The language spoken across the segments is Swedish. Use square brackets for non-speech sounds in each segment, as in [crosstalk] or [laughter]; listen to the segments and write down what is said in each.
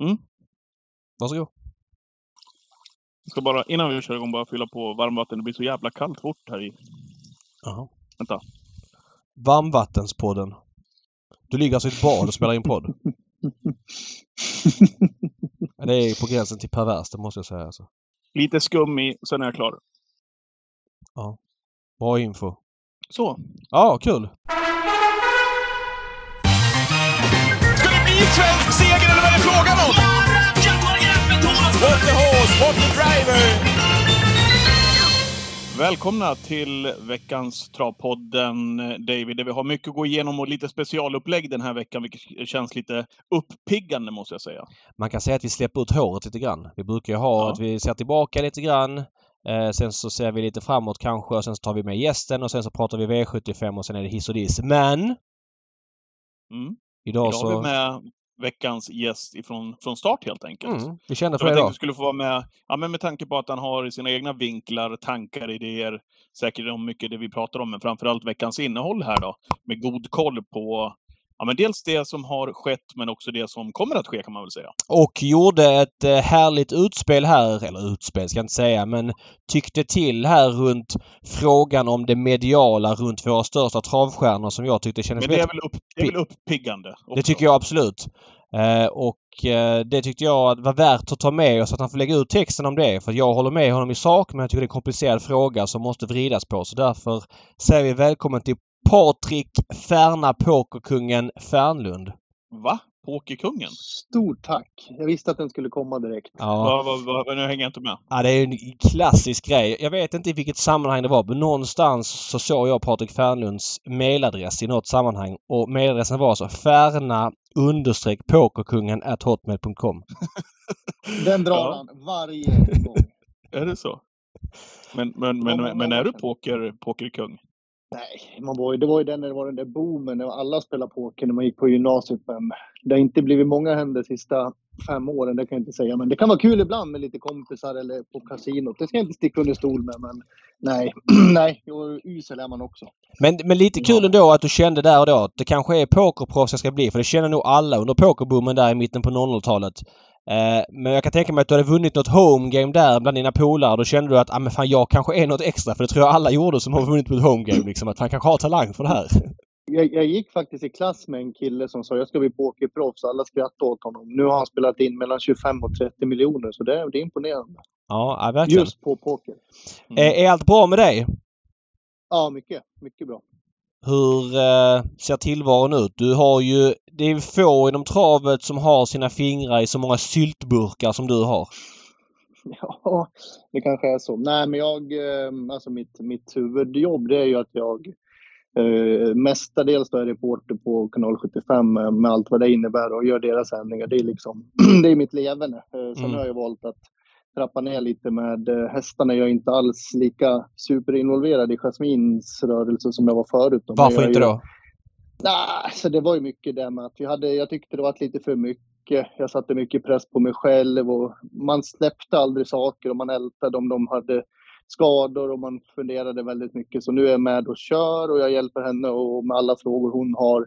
Mm. Varsågod. Jag ska bara, innan vi kör igång, bara fylla på varmvatten. Det blir så jävla kallt fort här i. Jaha. Vänta. Varmvattenspodden. Du ligger alltså i ett bad och spelar in podd. [laughs] Det är på gränsen till perverst, det måste jag säga. Alltså. Lite skum i, sen är jag klar. Bra info. Så. Ja, kul! Svensk seger eller vad är det frågan om? What the horse, what the driver! Välkomna till veckans Travpodden David, där vi har mycket att gå igenom och lite specialupplägg den här veckan, vilket känns lite uppiggande måste jag säga. Man kan säga att vi släpper ut håret lite grann. Vi brukar ju ha Ja. att vi ser tillbaka lite grann. Eh, sen så ser vi lite framåt kanske och sen så tar vi med gästen och sen så pratar vi V75 och sen är det hiss och diss. Men! Mm. Idag, Idag har så... vi med veckans gäst ifrån, från start helt enkelt. Mm, vi kände för jag det idag. att skulle få vara med, ja, men med tanke på att han har sina egna vinklar, tankar, idéer, säkert om mycket det vi pratar om, men framförallt veckans innehåll här då, med god koll på ja, men dels det som har skett, men också det som kommer att ske kan man väl säga. Och gjorde ett eh, härligt utspel här, eller utspel ska jag inte säga, men tyckte till här runt frågan om det mediala runt våra största travstjärnor som jag tyckte kändes Men det är väl, upp, det är väl uppiggande? Det också. tycker jag absolut. Eh, och eh, det tyckte jag var värt att ta med oss att han får lägga ut texten om det. För jag håller med honom i sak men jag tycker det är en komplicerad fråga som måste vridas på. Så därför säger vi välkommen till Patrik Färna Pokerkungen Fernlund. Va? Pokerkungen? Stort tack! Jag visste att den skulle komma direkt. Ja. Va, va, va, nu hänger jag inte med. ja, det är en klassisk grej. Jag vet inte i vilket sammanhang det var men någonstans så såg jag Patrik Fernlunds mailadress i något sammanhang och mailadressen var alltså färna understreck pokerkungen at hotmail.com. [laughs] Den drar Ja. han varje gång. [laughs] Är det så? Men, men, men, men, men är du poker, pokerkung? Nej, man var ju, det var ju den när det var den där boomen när alla spelade poker när man gick på gymnasiet. Men det har inte blivit många händer de sista fem åren, det kan jag inte säga. Men det kan vara kul ibland med lite kompisar eller på kasinot. Det ska jag inte sticka under stol med. Men nej, [clears throat] nej, usel är man också. Men, men lite kul ändå att du kände där och då att det kanske är pokerproffs jag ska bli. För det känner nog alla under pokerboomen där i mitten på 00-talet. Eh, men jag kan tänka mig att du hade vunnit något home game där bland dina polare. Då kände du att ah, men fan, jag kanske är något extra. För det tror jag alla gjorde som har vunnit på ett home game. Liksom, att han kanske har talang för det här. [laughs] Jag, jag gick faktiskt i klass med en kille som sa jag ska bli pokerproffs. Alla skrattade åt honom. Nu har han spelat in mellan 25 och 30 miljoner så det, det är imponerande. Ja, verkligen. Just på poker. Mm. Eh, är allt bra med dig? Ja, mycket. Mycket bra. Hur eh, ser tillvaron ut? Du har ju... Det är få inom travet som har sina fingrar i så många syltburkar som du har. Ja, det kanske är så. Nej, men jag, eh, alltså mitt, mitt huvudjobb det är ju att jag eh, mestadels är reporter på kanal 75 med, med allt vad det innebär och gör deras sändningar. Det är liksom, [clears throat] det är mitt leverne. Eh, sen Mm. har jag valt att trappa ner lite med eh, hästarna. Jag är inte alls lika superinvolverad i Jasmins rörelse som jag var förut. Varför inte då? Nej, så det var ju mycket det med att vi hade, jag tyckte det var lite för mycket. Jag satte mycket press på mig själv och man släppte aldrig saker och man ältade om de hade skador och man funderade väldigt mycket. Så nu är jag med och kör och jag hjälper henne och med alla frågor hon har.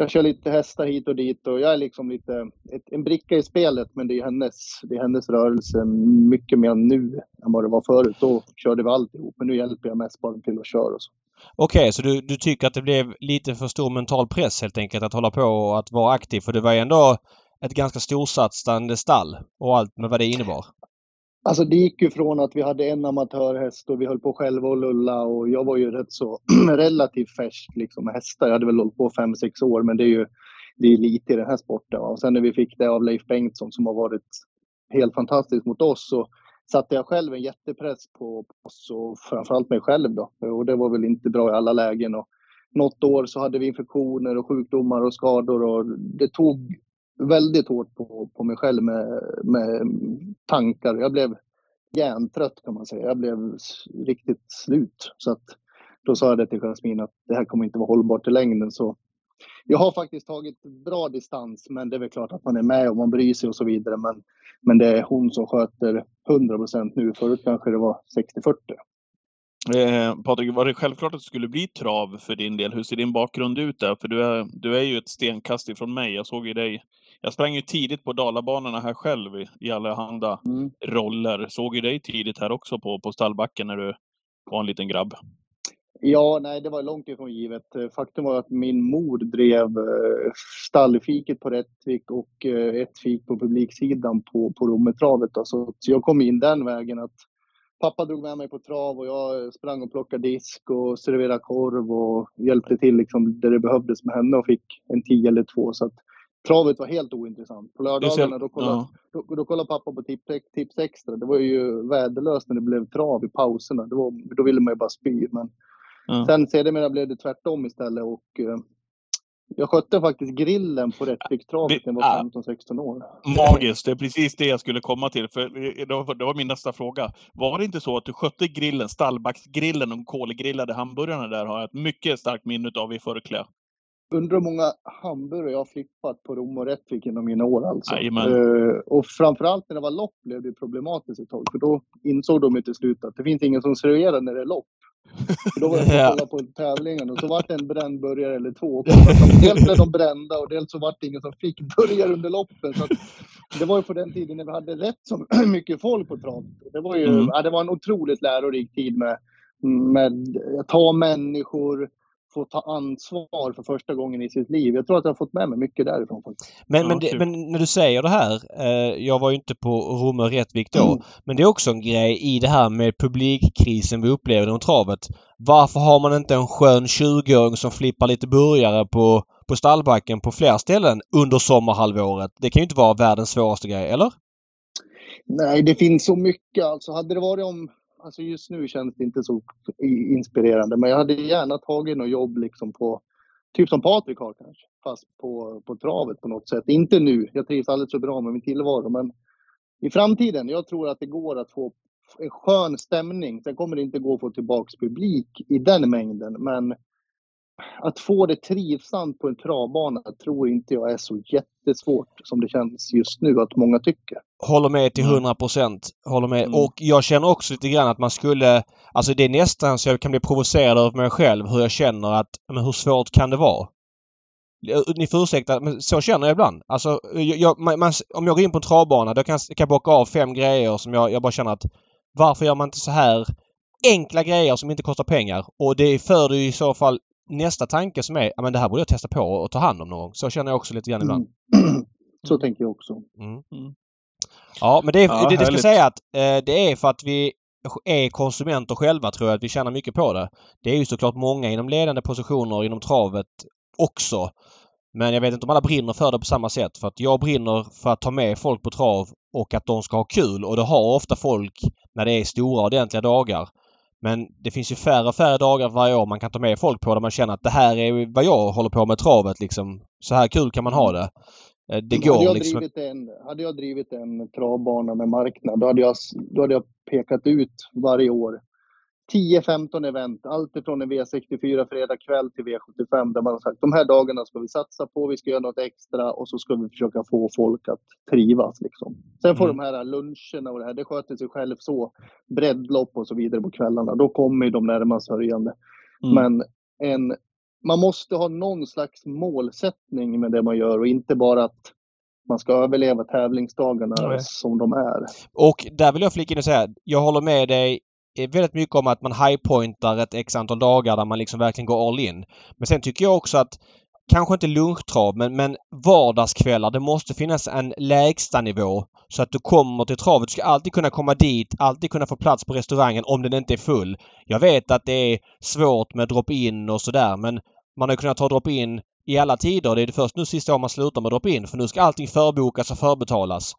Jag kör lite hästar hit och dit och jag är liksom lite ett, en bricka i spelet men det är hennes, det är hennes rörelse mycket mer nu än vad det var förut. Då körde vi alltihop men nu hjälper jag mest bara till att köra och så. Okej, så du, du tycker att det blev lite för stor mental press helt enkelt att hålla på och att vara aktiv? För det var ju ändå ett ganska storsatsande stall och allt med vad det innebar. Alltså det gick ju från att vi hade en amatörhäst och vi höll på själva och lulla och jag var ju rätt så [clears throat] relativt färsk liksom med hästar. Jag hade väl hållit på fem sex år men det är ju det är lite i den här sporten. va. Och sen när vi fick det av Leif Bengtsson som har varit helt fantastiskt mot oss så satte jag själv en jättepress på oss och framförallt mig själv då. Och det var väl inte bra i alla lägen. Och något år så hade vi infektioner och sjukdomar och skador och det tog väldigt hårt på, på mig själv med, med tankar. Jag blev hjärntrött kan man säga. Jag blev riktigt slut. Så att då sa jag det till Jasmin att det här kommer inte vara hållbart i längden. Så jag har faktiskt tagit bra distans, men det är väl klart att man är med och man bryr sig och så vidare. Men, men det är hon som sköter 100 procent nu. Förut kanske det var 60-40. Eh, Patrik, var det självklart att det skulle bli trav för din del? Hur ser din bakgrund ut där? För du är, du är ju ett stenkast ifrån mig. Jag såg ju dig. Jag sprang ju tidigt på Dalabanorna här själv i, i allehanda Mm. roller. Såg ju dig tidigt här också på, på stallbacken när du var en liten grabb. Ja, nej, det var långt ifrån givet. Faktum var att min mor drev eh, stallfiket på Rättvik och eh, ett fik på publiksidan på, på Rommetravet. så jag kom in den vägen att pappa drog med mig på trav och jag sprang och plockade disk och serverade korv och hjälpte till liksom där det behövdes med henne och fick en tio eller två. Så att travet var helt ointressant. På lördagarna då kollade, ja. då, då kollade pappa på tips, tips Extra. Det var ju värdelöst när det blev trav i pauserna. Var, då ville man ju bara spy. Men Ja. Sen sedermera blev det tvärtom istället och eh, jag skötte faktiskt grillen på Rättvikstravet när jag Ah. var 15-16 år. Magiskt, det är precis det jag skulle komma till. För det var, det var min nästa fråga. Var det inte så att du skötte grillen, stallbacksgrillen, de kolgrillade hamburgarna där har jag ett mycket starkt minne av i Förkläde. Undrar hur många hamburgare jag har flippat på Rom och Rättvik genom mina år alltså. Eh, och framförallt när det var lopp blev det problematiskt ett tag. För då insåg de ju till slut att det finns ingen som serverar när det är lopp. För då var det [laughs] Ja. att kolla på tävlingen och så var det en bränd burgare eller två. Och de- Dels blev de brända och dels så var det ingen som fick burgare under loppen. Så det var ju på den tiden när vi hade rätt så [clears throat] mycket folk på trav. Det var ju Mm. ja, det var en otroligt lärorik tid med, med att ta människor, få ta ansvar för första gången i sitt liv. Jag tror att jag har fått med mig mycket därifrån. faktiskt. Men, Ja, men, det, men när du säger det här, eh, jag var ju inte på Romme och Rättvik då, Mm. men det är också en grej i det här med publikkrisen vi upplevde inom travet. Varför har man inte en skön 20-åring som flippar lite burgare på, på stallbacken på fler ställen under sommarhalvåret? Det kan ju inte vara världens svåraste grej, eller? Nej, det finns så mycket. Alltså, hade det varit om... Alltså just nu känns det inte så inspirerande, men jag hade gärna tagit något jobb liksom på... Typ som Patrik har kanske, fast på, på travet på något sätt. Inte nu, jag trivs alldeles så bra med min tillvaro, men i framtiden. Jag tror att det går att få en skön stämning. Sen kommer det inte gå att få tillbaks publik i den mängden, men att få det trivsamt på en travbana tror inte jag är så jättesvårt som det känns just nu att många tycker. Håller med till Mm. 100 procent. Håller med. Mm. Och jag känner också lite grann att man skulle... Alltså det är nästan så jag kan bli provocerad av mig själv hur jag känner att... Men hur svårt kan det vara? Ni får ursäkta, men så känner jag ibland. Alltså, jag, jag, man, man, om jag går in på en travbana då kan jag bocka av fem grejer som jag, jag bara känner att varför gör man inte så här enkla grejer som inte kostar pengar? Och det för ju i så fall nästa tanke som är, ja men det här borde jag testa på och ta hand om någon gång. Så känner jag också lite grann ibland. Mm. [clears throat] Så tänker jag också. Mm. Mm. Ja, men det, är, Ja, det, det ska säga att eh, det är för att vi är konsumenter själva tror jag att vi tjänar mycket på det. Det är ju såklart många inom ledande positioner inom travet också. Men jag vet inte om alla brinner för det på samma sätt. För att jag brinner för att ta med folk på trav och att de ska ha kul. Och det har ofta folk när det är stora ordentliga dagar. Men det finns ju färre och färre dagar varje år man kan ta med folk på där man känner att det här är vad jag håller på med travet liksom. Så här kul kan man ha det. Eh, Det hade, går jag liksom. drivit en, hade jag drivit en travbana med marknad, då hade jag, då hade jag pekat ut varje år 10-15 event, allt ifrån en V64 fredag kväll till V75 där man har sagt de här dagarna ska vi satsa på, vi ska göra något extra och så ska vi försöka få folk att trivas. Liksom. Sen får Mm. de här luncherna och det här, det sköter sig själv så. Breddlopp och så vidare på kvällarna, då kommer ju de närmast sörjande. Mm. Men en, man måste ha någon slags målsättning med det man gör och inte bara att man ska överleva tävlingsdagarna Nej. som de är. Och där vill jag flika in och säga, jag håller med dig eh, väldigt mycket om att man highpointar ett x antal dagar där man liksom verkligen går all in. Men sen tycker jag också att Kanske inte lunchtrav men, men vardagskvällar. Det måste finnas en lägsta nivå Så att du kommer till travet. Du ska alltid kunna komma dit, alltid kunna få plats på restaurangen om den inte är full. Jag vet att det är svårt med drop-in och sådär men man har kunnat ta drop-in i alla tider. Det är det först nu sista året man slutar med drop-in för nu ska allting förbokas och förbetalas.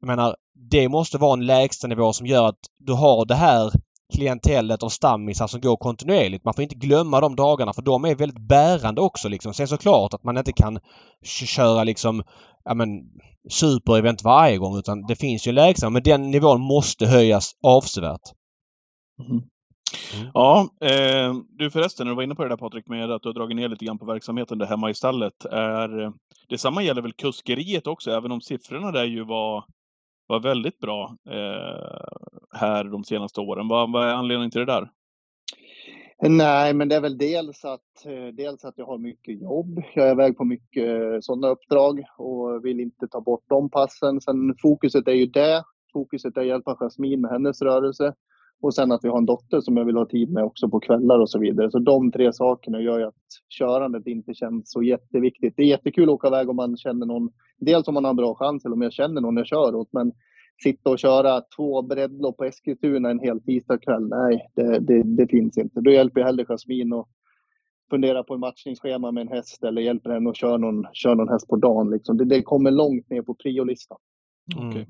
Jag menar, det måste vara en lägstanivå som gör att du har det här klientellet av stammisar som går kontinuerligt. Man får inte glömma de dagarna för de är väldigt bärande också liksom. Sen såklart att man inte kan köra liksom ja men superevent varje gång utan det finns ju lägsta men den nivån måste höjas avsevärt. Mm. Ja, eh, du förresten, när du var inne på det där Patrik med att du har dragit ner lite grann på verksamheten där hemma i stallet. Är, detsamma gäller väl kuskeriet också, även om siffrorna där ju var, var väldigt bra eh, här de senaste åren. Vad, vad är anledningen till det där? Nej, men det är väl dels att, eh, dels att jag har mycket jobb. Jag är iväg på mycket eh, sådana uppdrag och vill inte ta bort de passen. Sen fokuset är ju det. Fokuset är att hjälpa Jasmine med hennes rörelse. Och sen att vi har en dotter som jag vill ha tid med också på kvällar och så vidare. Så de tre sakerna gör ju att körandet inte känns så jätteviktigt. Det är jättekul att åka iväg om man känner någon, dels om man har en bra chans eller om jag känner någon jag kör åt. Men sitta och köra två breddlopp på Eskilstuna en hel tisdagkväll, nej, det, det, det, finns inte. Då hjälper jag hellre Jasmin att fundera på en matchningsschema med en häst eller hjälper henne att köra någon, köra någon häst på dagen. Liksom. Det, det kommer långt ner på priolistan. Mm.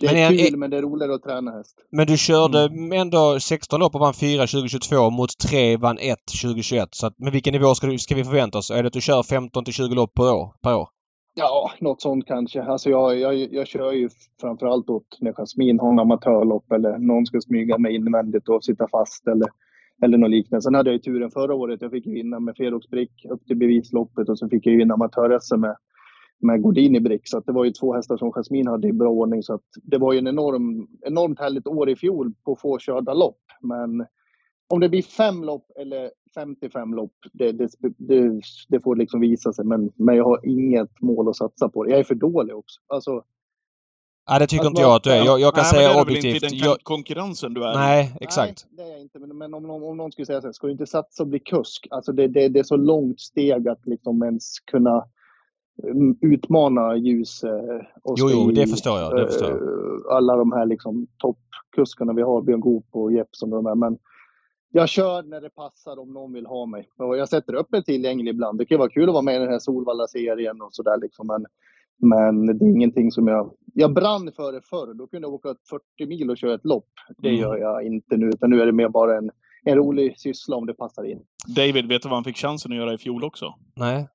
Det är Men kul, en- men det är roligare att träna häst. Men du körde ändå 16 lopp och vann 4 2022 mot 3 vann 1 2021. Så att, men vilken nivå ska, du, ska vi förvänta oss? Är det att du kör 15 till 20 lopp per år? Per år? Ja, något sånt kanske. Alltså jag, jag, jag kör ju framförallt åt när Jasmin har en amatörlopp eller någon ska smyga mig invändigt och sitta fast eller, eller något liknande. Sen hade jag ju turen förra året. Jag fick vinna med Ferox Brick upp till bevisloppet och så fick jag ju vinna amatör-SM med, med Gordini Brick. Så att det var ju två hästar som Jasmin hade i bra ordning. Så att det var ju en enorm, enormt härligt år i fjol på få körda lopp. Men om det blir fem lopp eller 55 lopp, det, det, det, det får liksom visa sig. Men, men jag har inget mål att satsa på. Jag är för dålig också. Alltså, Ja, det tycker Att inte jag att du är. Jag, jag kan Nej, men det säga är väl inte i objektivt. den konkurrensen du är i. nej, exakt. Nej, det är jag inte. Men, men om, om, om någon skulle säga så här, ska du inte satsa och bli kusk? Alltså det, det, det är så långt steg att liksom ens kunna utmana ljus eh, och Jo, jo, det förstår jag, det förstår jag. eh, Alla de här liksom toppkuskarna vi har, Björn Goop och Jeppsson och de här. Men jag kör när det passar om någon vill ha mig. Och jag sätter upp en tillgänglig ibland. Det kan vara kul att vara med i den här Solvalla-serien och sådär liksom. Men, men det är ingenting som jag... Jag brann för det förr. Då kunde jag åka 40 mil och köra ett lopp. Det Mm. gör jag inte nu. Utan nu är det mer bara en, en rolig syssla om det passar in. David, vet du vad han fick chansen att göra i fjol också? Nej.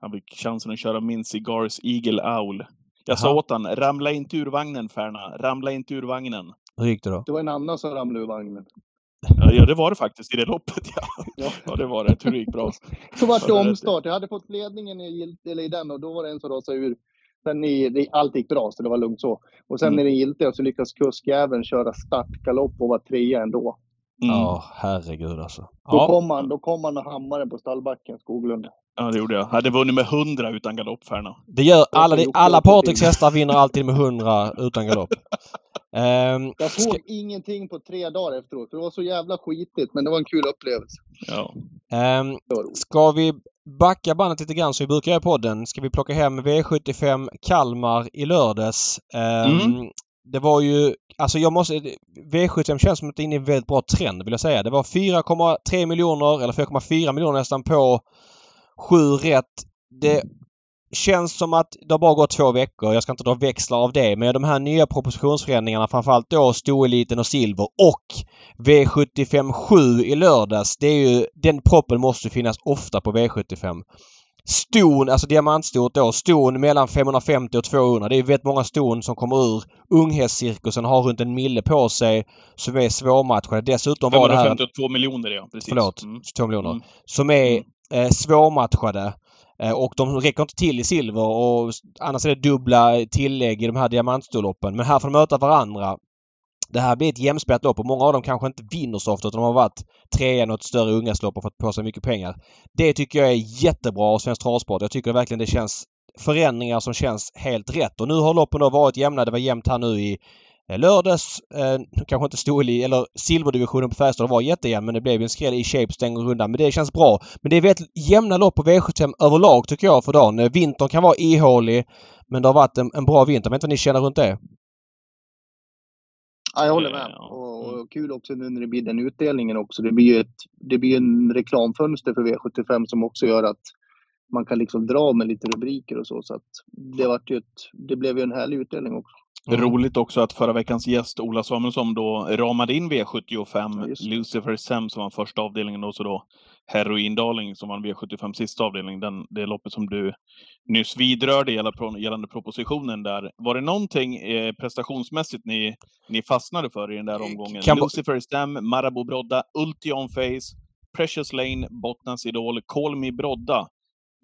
Han fick chansen att köra min Cigars Eagle Owl. Jag sa Jaha. åt han, ramla inte ur vagnen Färna. Ramla inte ur vagnen. Hur gick det då? Det var en annan som ramlade ur vagnen. Ja, det var det faktiskt i det loppet. Ja, Ja. ja det var det. Tur det gick bra. Så vart det det omstart. Jag hade fått ledningen i, eller i den och då var det en som rasade ur. Sen i, det, allt gick bra så det var lugnt så. Och sen Mm. i den giltiga så lyckas kuskjäveln köra startgalopp och vara trea ändå. Mm. Ja, herregud alltså. Då Ja. kom han, då kom han och hammaren på stallbacken, Skoglund. Ja, det gjorde jag. Hade vunnit med 100 utan galopp, Färna. Det gör alla, alla det på Patriks hästar vinner alltid med 100 utan galopp. Ehm, Jag ska, såg ingenting på tre dagar efteråt, för det var så jävla skitigt, men det var en kul upplevelse. Ja. roligt. ska vi backa bandet lite grann som vi brukar göra i podden? Ska vi plocka hem V75 Kalmar i lördags? Ehm, Mm. Det var ju, alltså jag måste, V75 känns som att det är inne i en väldigt bra trend vill jag säga. Det var 4,3 miljoner eller 4,4 miljoner nästan på 7 rätt. Det känns som att det har bara gått två veckor. Jag ska inte dra växlar av det. Men de här nya propositionsförändringarna framförallt då stoeliten och silver och V75 7 i lördags. Det är ju, den proppen måste finnas ofta på V75. Ston, alltså diamantstort då, ston mellan 550 och 200. Det är väldigt många ston som kommer ur unghästcirkusen har runt en mille på sig som är svårmatchade. Dessutom var det här... 552 miljoner, ja. Precis. Förlåt, Mm. 2 miljoner. Mm. Som är Mm. eh, svårmatchade. Eh, och de räcker inte till i silver och annars är det dubbla tillägg i de här diamantstorloppen. Men här får de möta varandra. Det här blir ett jämspelat lopp och många av dem kanske inte vinner så ofta utan de har varit trea i något större ungaslopp och fått på sig mycket pengar. Det tycker jag är jättebra av Svensk Travsport. Jag tycker verkligen det känns förändringar som känns helt rätt. Och nu har loppen då varit jämna. Det var jämnt här nu i eh, lördags. Eh, kanske inte stod i, eller silverdivisionen på Färjestad var jättejämn men det blev en skräll i shape stänger rundan. Men det känns bra. Men det är väldigt jämna lopp på V75 överlag tycker jag för dagen. Eh, vintern kan vara ihålig men det har varit en, en bra vinter. Jag vet inte vad ni känner runt det? Ja, jag håller med. Ja. Och, Mm. och kul också nu när det blir den utdelningen också. Det blir ju ett, det blir en reklamfönster för V75 som också gör att man kan liksom dra med lite rubriker och så. Så att det, vart ju ett, det blev ju en härlig utdelning också. Mm. Roligt också att förra veckans gäst Ola Samuelsson då ramade in Ja, V75. just det. Lucifer Sam som var första avdelningen och så då Heroindarling som var V75 sista avdelning. Den, det loppet som du nyss vidrörde gällande, gällande propositionen där. Var det någonting eh, prestationsmässigt ni, ni fastnade för i den där omgången? Kan- Lucifer Stam, Marabou Brodda, Ultion Face, Precious Lane, Bottnas Idol, Call Me Brodda.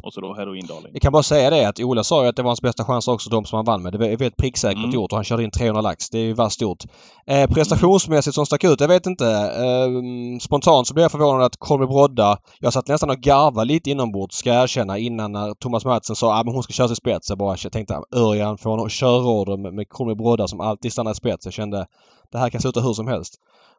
Och så då heroindaling. Jag kan bara säga det att Ola sa ju att det var hans bästa chans också, de som han vann med. Det var väldigt pricksäkert mm. gjort och han körde in 300 lax. Det är ju värst gjort. Eh, prestationsmässigt som stack ut, jag vet inte. Eh, spontant så blev jag förvånad att Colby Brodda... Jag satt nästan och garvade lite inombords, ska jag erkänna, innan när Thomas Mattsson sa att ah, hon ska köra sig spets. Jag bara tänkte Örjan får en körorder med, med Colby Brodda som alltid stannar i spets. Jag kände det här kan sluta hur som helst.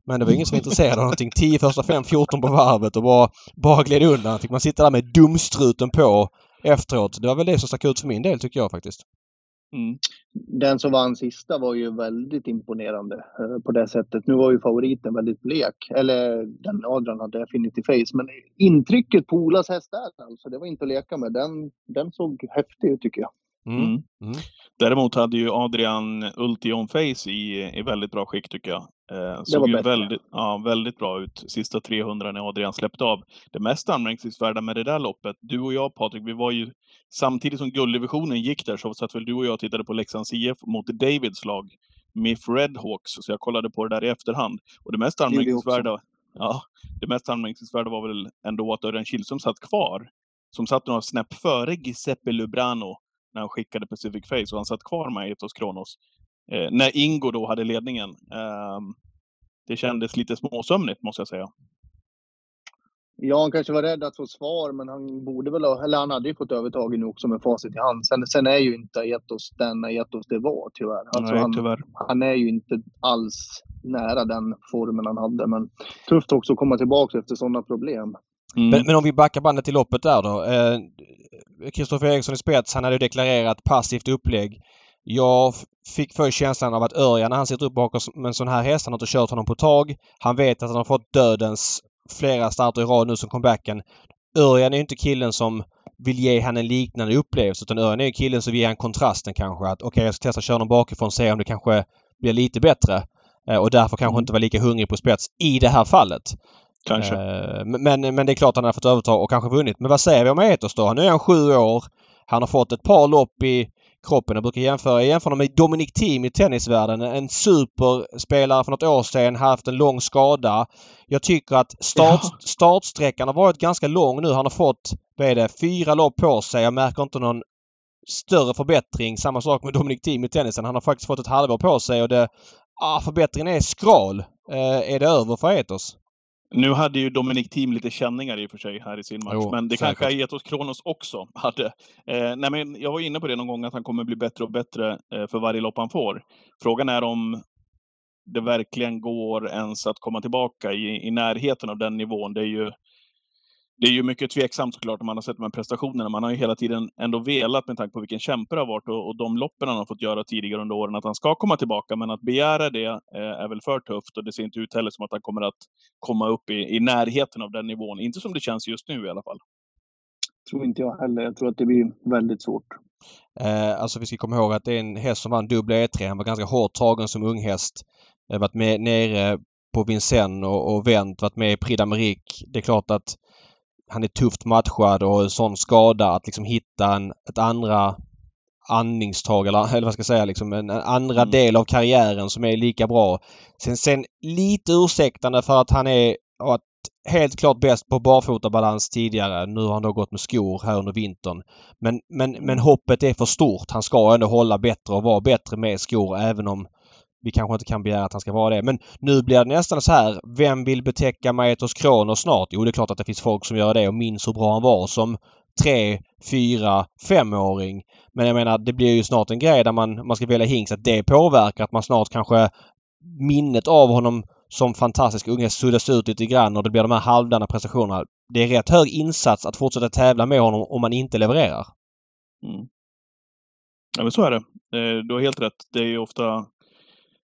Men det var ingen som var intresserad av någonting. 10 första 5, 14 på varvet och bara, bara gled undan. Fick man sitta där med dumstruten på efteråt. Det var väl det som stack ut för min del tycker jag faktiskt. Mm. Den som vann sista var ju väldigt imponerande eh, på det sättet. Nu var ju favoriten väldigt blek. Eller den Adrian hade definitivt face. Men intrycket på Olas häst där alltså, det var inte att leka med. Den, den såg häftig ut tycker jag. Mm. Mm. mm. Däremot hade ju Adrian Ultion Face i, i väldigt bra skick tycker jag. Eh, såg ju väldigt, ja, väldigt bra ut sista 300 när Adrian släppte av. Det mest anmärkningsvärda med det där loppet, du och jag Patrik, vi var ju samtidigt som gulddivisionen gick där så satt väl du och jag och tittade på Leksands IF mot Davids lag, MIF Redhawks, så jag kollade på det där i efterhand. Och det mest anmärkningsvärda, ja, det mest anmärkningsvärda var väl ändå att Örjan Kihlström satt kvar. Som satt några snäpp före Giuseppe Lubrano när han skickade Pacific Face och han satt kvar med Etos Kronos. Eh, när Ingo då hade ledningen. Eh, det kändes lite småsömnigt måste jag säga. Ja, han kanske var rädd att få svar, men han borde väl ha, eller han hade ju fått övertaget nu också med facit i hand. Sen, sen är ju inte Etos den Etos det var tyvärr. Alltså Nej, han, tyvärr. han är ju inte alls nära den formen han hade, men tufft också att komma tillbaka efter sådana problem. Mm. Men, men, om vi backar bandet till loppet där då. Kristoffer eh, Eriksson i spets, han hade ju deklarerat passivt upplägg. Jag fick för känslan av att Örjan när han sitter upp bakom en sån här häst, han har inte kört honom på tag. Han vet att han har fått dödens flera starter i rad nu som comebacken. Örjan är inte killen som vill ge han en liknande upplevelse utan Örjan är killen som vill ge han kontrasten kanske. Att okej, okay, jag ska testa att köra honom bakifrån och se om det kanske blir lite bättre. Eh, och därför kanske mm. inte vara lika hungrig på spets i det här fallet. Kanske. Eh, men, men det är klart att han har fått överta och kanske vunnit. Men vad säger vi om Etos då? Nu är han sju år. Han har fått ett par lopp i kroppen. Jag brukar jämföra, jag jämför med Dominic Thiem i tennisvärlden. En superspelare för något år sedan, haft en lång skada. Jag tycker att start, ja. startsträckan har varit ganska lång nu. Han har fått, vad är det, fyra lopp på sig. Jag märker inte någon större förbättring. Samma sak med Dominic Thiem i tennisen. Han har faktiskt fått ett halvår på sig och det... Ah, förbättringen är skral. Eh, är det över för Etos? Nu hade ju Dominic Thiem lite känningar i och för sig här i sin match, jo, men det säkert. kanske Aetos Kronos också hade. Eh, nej, men jag var inne på det någon gång att han kommer bli bättre och bättre eh, för varje lopp han får. Frågan är om det verkligen går ens att komma tillbaka i, i närheten av den nivån. Det är ju det är ju mycket tveksamt såklart om man har sett de här prestationerna. Man har ju hela tiden ändå velat med tanke på vilken kämpe det har varit och, och de loppen han har fått göra tidigare under åren att han ska komma tillbaka. Men att begära det eh, är väl för tufft och det ser inte ut heller som att han kommer att komma upp i, i närheten av den nivån. Inte som det känns just nu i alla fall. Tror inte jag heller. Jag tror att det blir väldigt svårt. Eh, alltså vi ska komma ihåg att det är en häst som vann dubbla E3. Han var ganska hårt tagen som ung häst. Varit med nere på Vincennes och, och vänt, varit med i Prix d'Amérique. Det är klart att han är tufft matchad och en sån skada att liksom hitta en, ett andra andningstag eller, eller vad ska jag säga liksom en, en andra mm. del av karriären som är lika bra. Sen, sen lite ursäktande för att han är att helt klart bäst på barfotabalans tidigare. Nu har han då gått med skor här under vintern. Men, men, men hoppet är för stort. Han ska ändå hålla bättre och vara bättre med skor även om vi kanske inte kan begära att han ska vara det. Men nu blir det nästan så här. Vem vill betäcka Maetos Kronos snart? Jo, det är klart att det finns folk som gör det och minns hur bra han var som tre, fyra, femåring. Men jag menar, det blir ju snart en grej där man, man ska välja Hinks att det påverkar att man snart kanske minnet av honom som fantastisk unge suddas ut lite grann och det blir de här halvdana prestationerna. Det är rätt hög insats att fortsätta tävla med honom om man inte levererar. Mm. Ja men så är det. Eh, du har helt rätt. Det är ju ofta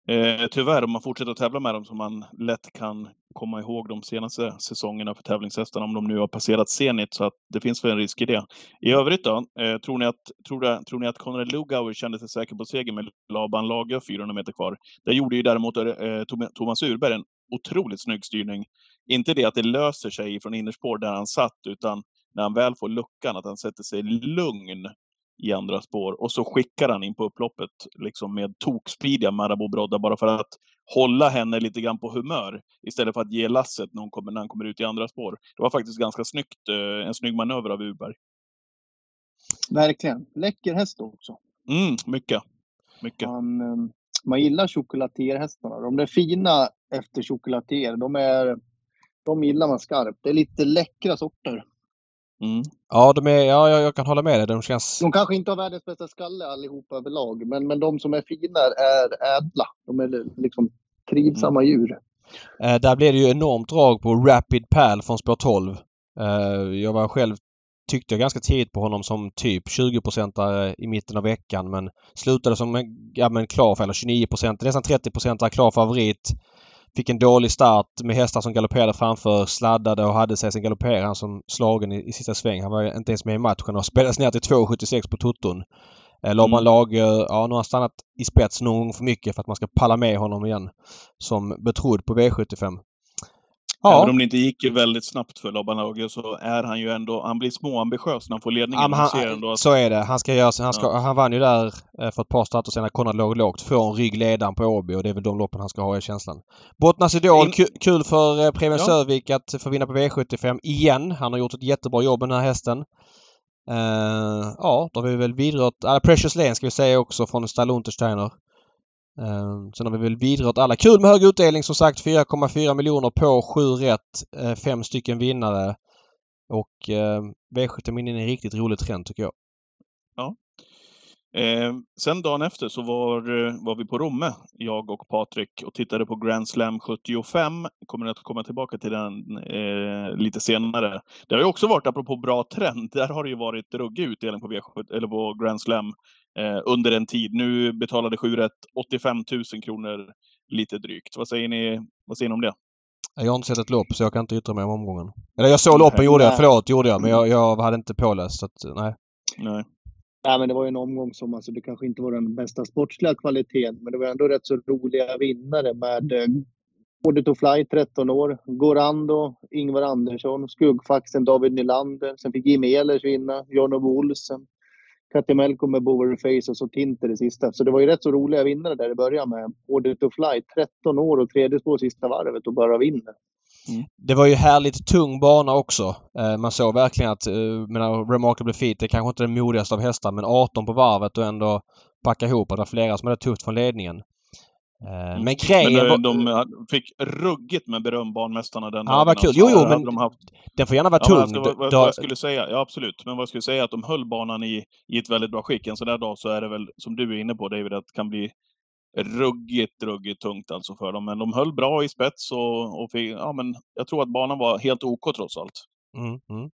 Eh, tyvärr, om man fortsätter att tävla med dem som man lätt kan komma ihåg de senaste säsongerna för tävlingshästarna, om de nu har passerat Zenit, så att det finns väl en risk i det. I övrigt då, eh, tror, ni att, tror, det, tror ni att Konrad Lugauer kände sig säker på seger med Laban Lager 400 meter kvar? Det gjorde ju däremot eh, Thomas Urberg en otroligt snygg styrning. Inte det att det löser sig från innerspår där han satt, utan när han väl får luckan, att han sätter sig lugn i andra spår och så skickar han in på upploppet liksom med tokspidiga Marabou Brodda bara för att hålla henne lite grann på humör istället för att ge lasset när, hon kommer, när han kommer ut i andra spår. Det var faktiskt ganska snyggt, eh, en snygg manöver av Uberg. Verkligen. Läcker häst också. Mm, mycket. Mycket. Man, eh, man gillar choklatier-hästarna. De är fina efter choklatier. De, är, de gillar man skarpt. Det är lite läckra sorter. Mm. Ja, de är, ja, jag, kan hålla med dig. De känns... De kanske inte har världens bästa skalle allihopa överlag, men, men de som är fina är ädla. De är liksom trivsamma djur. Eh, där blev det ju enormt drag på Rapid Pal från spår 12. Eh, jag var själv tyckte jag ganska tidigt på honom som typ 20-procentare i mitten av veckan men slutade som en, ja, men klar, eller 29% nästan 30 procentare klar favorit. Fick en dålig start med hästar som galopperade framför, sladdade och hade sig. Sen galopperade han som slagen i, i sista sväng. Han var inte ens med i matchen och spelades ner till 2,76 på tutton. Eh, Laban Mm. Lager, ja nu har han stannat i spets någon gång för mycket för att man ska palla med honom igen. Som betrodd på V75. Även Ja, om det inte gick väldigt snabbt för Laban Lager så är han ju ändå, han blir småambitiös när han får ledningen. ja man ser han, ändå att, så är det. Han, ska göra, han, ska, Ja. han vann ju där eh, för ett par starter sedan när Konrad låg lågt från ryggledaren på Åby och det är väl de loppen han ska ha i känslan. Bottnas Idol, In- ku- kul för eh, Preben Ja. Sövik att få vinna på V75 igen. Han har gjort ett jättebra jobb med den här hästen. Eh, ja, då har vi väl vidrört... Alla Precious Lane ska vi säga också från Stall Untersteiner. Ehm, sen har vi väl vidrört alla. Kul med hög utdelning som sagt. 4,4 miljoner på 7 rätt. Eh, fem stycken vinnare. Och ehm, V75 in i en riktigt rolig trend tycker jag eh, sen dagen efter så var, eh, var vi på Romme, jag och Patrik, och tittade på Grand Slam 75. Kommer att komma tillbaka till den eh, lite senare. Det har ju också varit, apropå bra trend, där har det ju varit ruggig utdelning på, V7, eller på Grand Slam eh, under en tid. Nu betalade 7 rätt 85 000 kronor lite drygt. Vad säger ni, vad säger ni om det? Jag har inte sett ett lopp så jag kan inte yttra mig om omgången. Eller jag såg loppen Nej. gjorde jag. Förlåt gjorde jag. Men jag, jag hade inte påläst. Så att, nej. Nej. Nej, men det var ju en omgång som alltså, det kanske inte var den bästa sportsliga kvaliteten, men det var ändå rätt så roliga vinnare med eh, Order to Fly, 13 år, Gorando, Ingvar Andersson, Skuggfaxen, David Nylander. Sen fick Jimmy Ehlers vinna, John-Ove Olsen, Katti Melko med Boverface och så Tinter det sista. Så det var ju rätt så roliga vinnare där i början med Order to Fly, 13 år och tredje spår sista varvet och bara vinner. Det var ju härligt tung bana också. Eh, man såg verkligen att, eh, menar, Remarkable Feet, det är kanske inte den modigaste av hästar men 18 på varvet och ändå packa ihop. Att det var flera som hade tufft från ledningen. Eh, Men grejen Men var, de, fick ruggigt med beröm, banmästarna, den Ja, vad kul. alltså. Jo, jo, men de haft, den får gärna vara ja, tung. alltså, vad, vad, vad jag skulle säga, ja absolut, men vad jag skulle säga är att de höll banan i, i ett väldigt bra skick. En sån där dag så är det väl, som du är inne på David, att det kan bli ruggigt, ruggigt tungt alltså för dem. Men de höll bra i spets och, och fick, ja men jag tror att banan var helt OK trots allt. Mm, mm.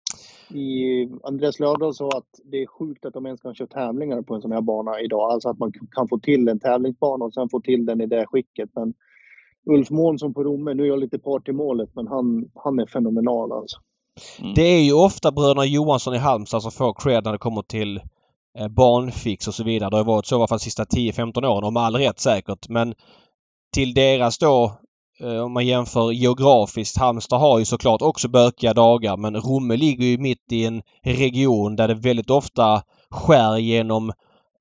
i Andreas Lövdahl sa att det är sjukt att de ens kan köra tävlingar på en sån här bana idag. Alltså att man kan få till en tävlingsbana och sen få till den i det skicket. Men Ulf Månsson på Romme, nu är jag lite part i målet, men han, han är fenomenal alltså. Det är ju ofta bröderna Johansson i Halmstad som får cred när det kommer till eh, barnfix och så vidare. Det har varit så i alla fall de sista 10-15 åren och med all rätt säkert. Men till deras då, eh, om man jämför geografiskt, Halmstad har ju såklart också bökiga dagar men Romme ligger ju mitt i en region där det väldigt ofta skär genom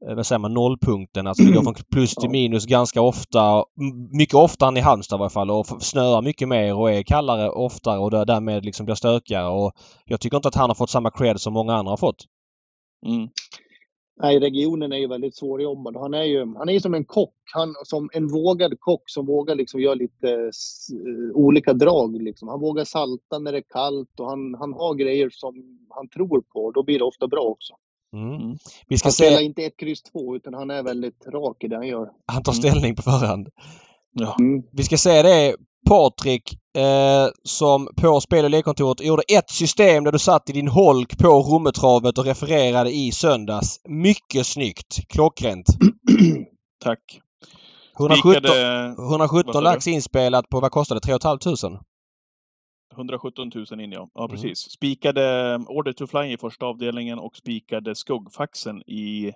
eh, vad säger man, nollpunkten. Alltså det går från plus till minus ganska ofta. Mycket oftare än i Halmstad i varje fall och snöar mycket mer och är kallare oftare och där- därmed liksom blir stökigare. Och jag tycker inte att han har fått samma cred som många andra har fått. Mm. Nej, regionen är ju väldigt svårjobbad. Han är ju han är som en kock. Han, som en vågad kock som vågar liksom göra lite eh, olika drag. Liksom. Han vågar salta när det är kallt och han, han har grejer som han tror på. Då blir det ofta bra också. Mm. Mm. Vi ska Han spelar se... inte ett kryss två utan han är väldigt rak i det han gör. Han tar Mm. ställning på förhand. Ja. Mm. Vi ska säga det Patrik eh, som på spel och lekkontoret gjorde ett system där du satt i din holk på Rommetravet och refererade i söndags. Mycket snyggt! Klockrent! [clears throat] Tack. 117, Spikade 117 vad sa lax inspelat på vad kostade det? 3 500? 117 000 in ja. Ja Mm. precis. Spikade Order to Fly i första avdelningen och spikade Skuggfaxen i,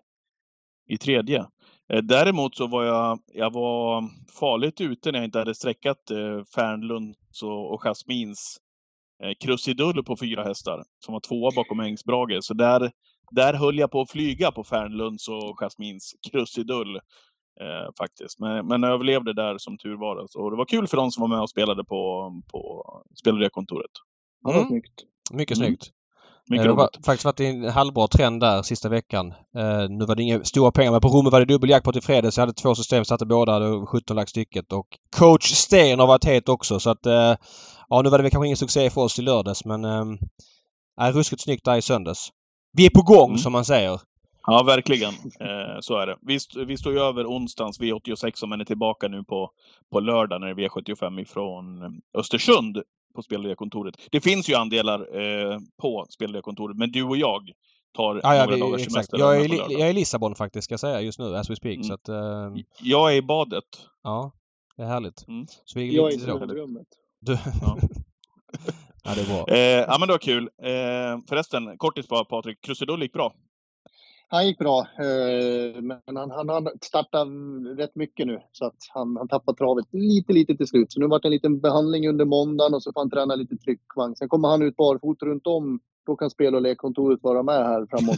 i tredje. Eh, Däremot så var jag, jag var farligt ute när jag inte hade sträckat eh, Fernlunds och, och Jasmins eh, krusidull på fyra hästar som var tvåa bakom Ängsbrage. Så där, där höll jag på att flyga på Fernlunds och Jasmins krusidull eh, faktiskt. Men, men överlevde där som tur var. Alltså. Och det var kul för de som var med och spelade på, på spelrekontoret. Han var Mm. snyggt. Mycket Mm. snyggt! Mycket det har roligt. faktiskt varit en halvbra trend där sista veckan. Eh, nu var det inga stora pengar men på Romme var det dubbeljackpot i fredags. Jag hade två system, satte båda. Var 17 lax stycket. Och coach Sten har varit het också så att... Eh, ja nu var det väl kanske ingen succé för oss i lördags men... Eh, är ruskigt snyggt där i söndags. Vi är på gång Mm. som man säger. Ja, verkligen. Eh, så är det. Vi, st- vi står ju över onsdagens V86 men är tillbaka nu på, på lördag när det är V75 ifrån eh, Östersund på spelledarkontoret. Det finns ju andelar eh, på spelledarkontoret, men du och jag tar Ja, ja, några vi, dagars exakt. semester. Jag är, jag är i Lissabon faktiskt ska jag säga just nu as we speak. Mm. Så att, eh, Jag är i badet. ja, det är härligt. Mm. Så vi Jag är i sovrummet. Du... Ja. [laughs] ja, det är bra. Eh, ja, men det var kul. Eh, förresten, kortis bara Patrik. Krusidull gick bra. Han gick bra, eh, men han, han har startat rätt mycket nu. Så att han, han tappade travet lite, lite till slut. Så nu vart det en liten behandling under måndagen och så får han träna lite tryckvagn. Sen kommer han ut barfota runt om. Då kan spel och lekkontoret vara med här framåt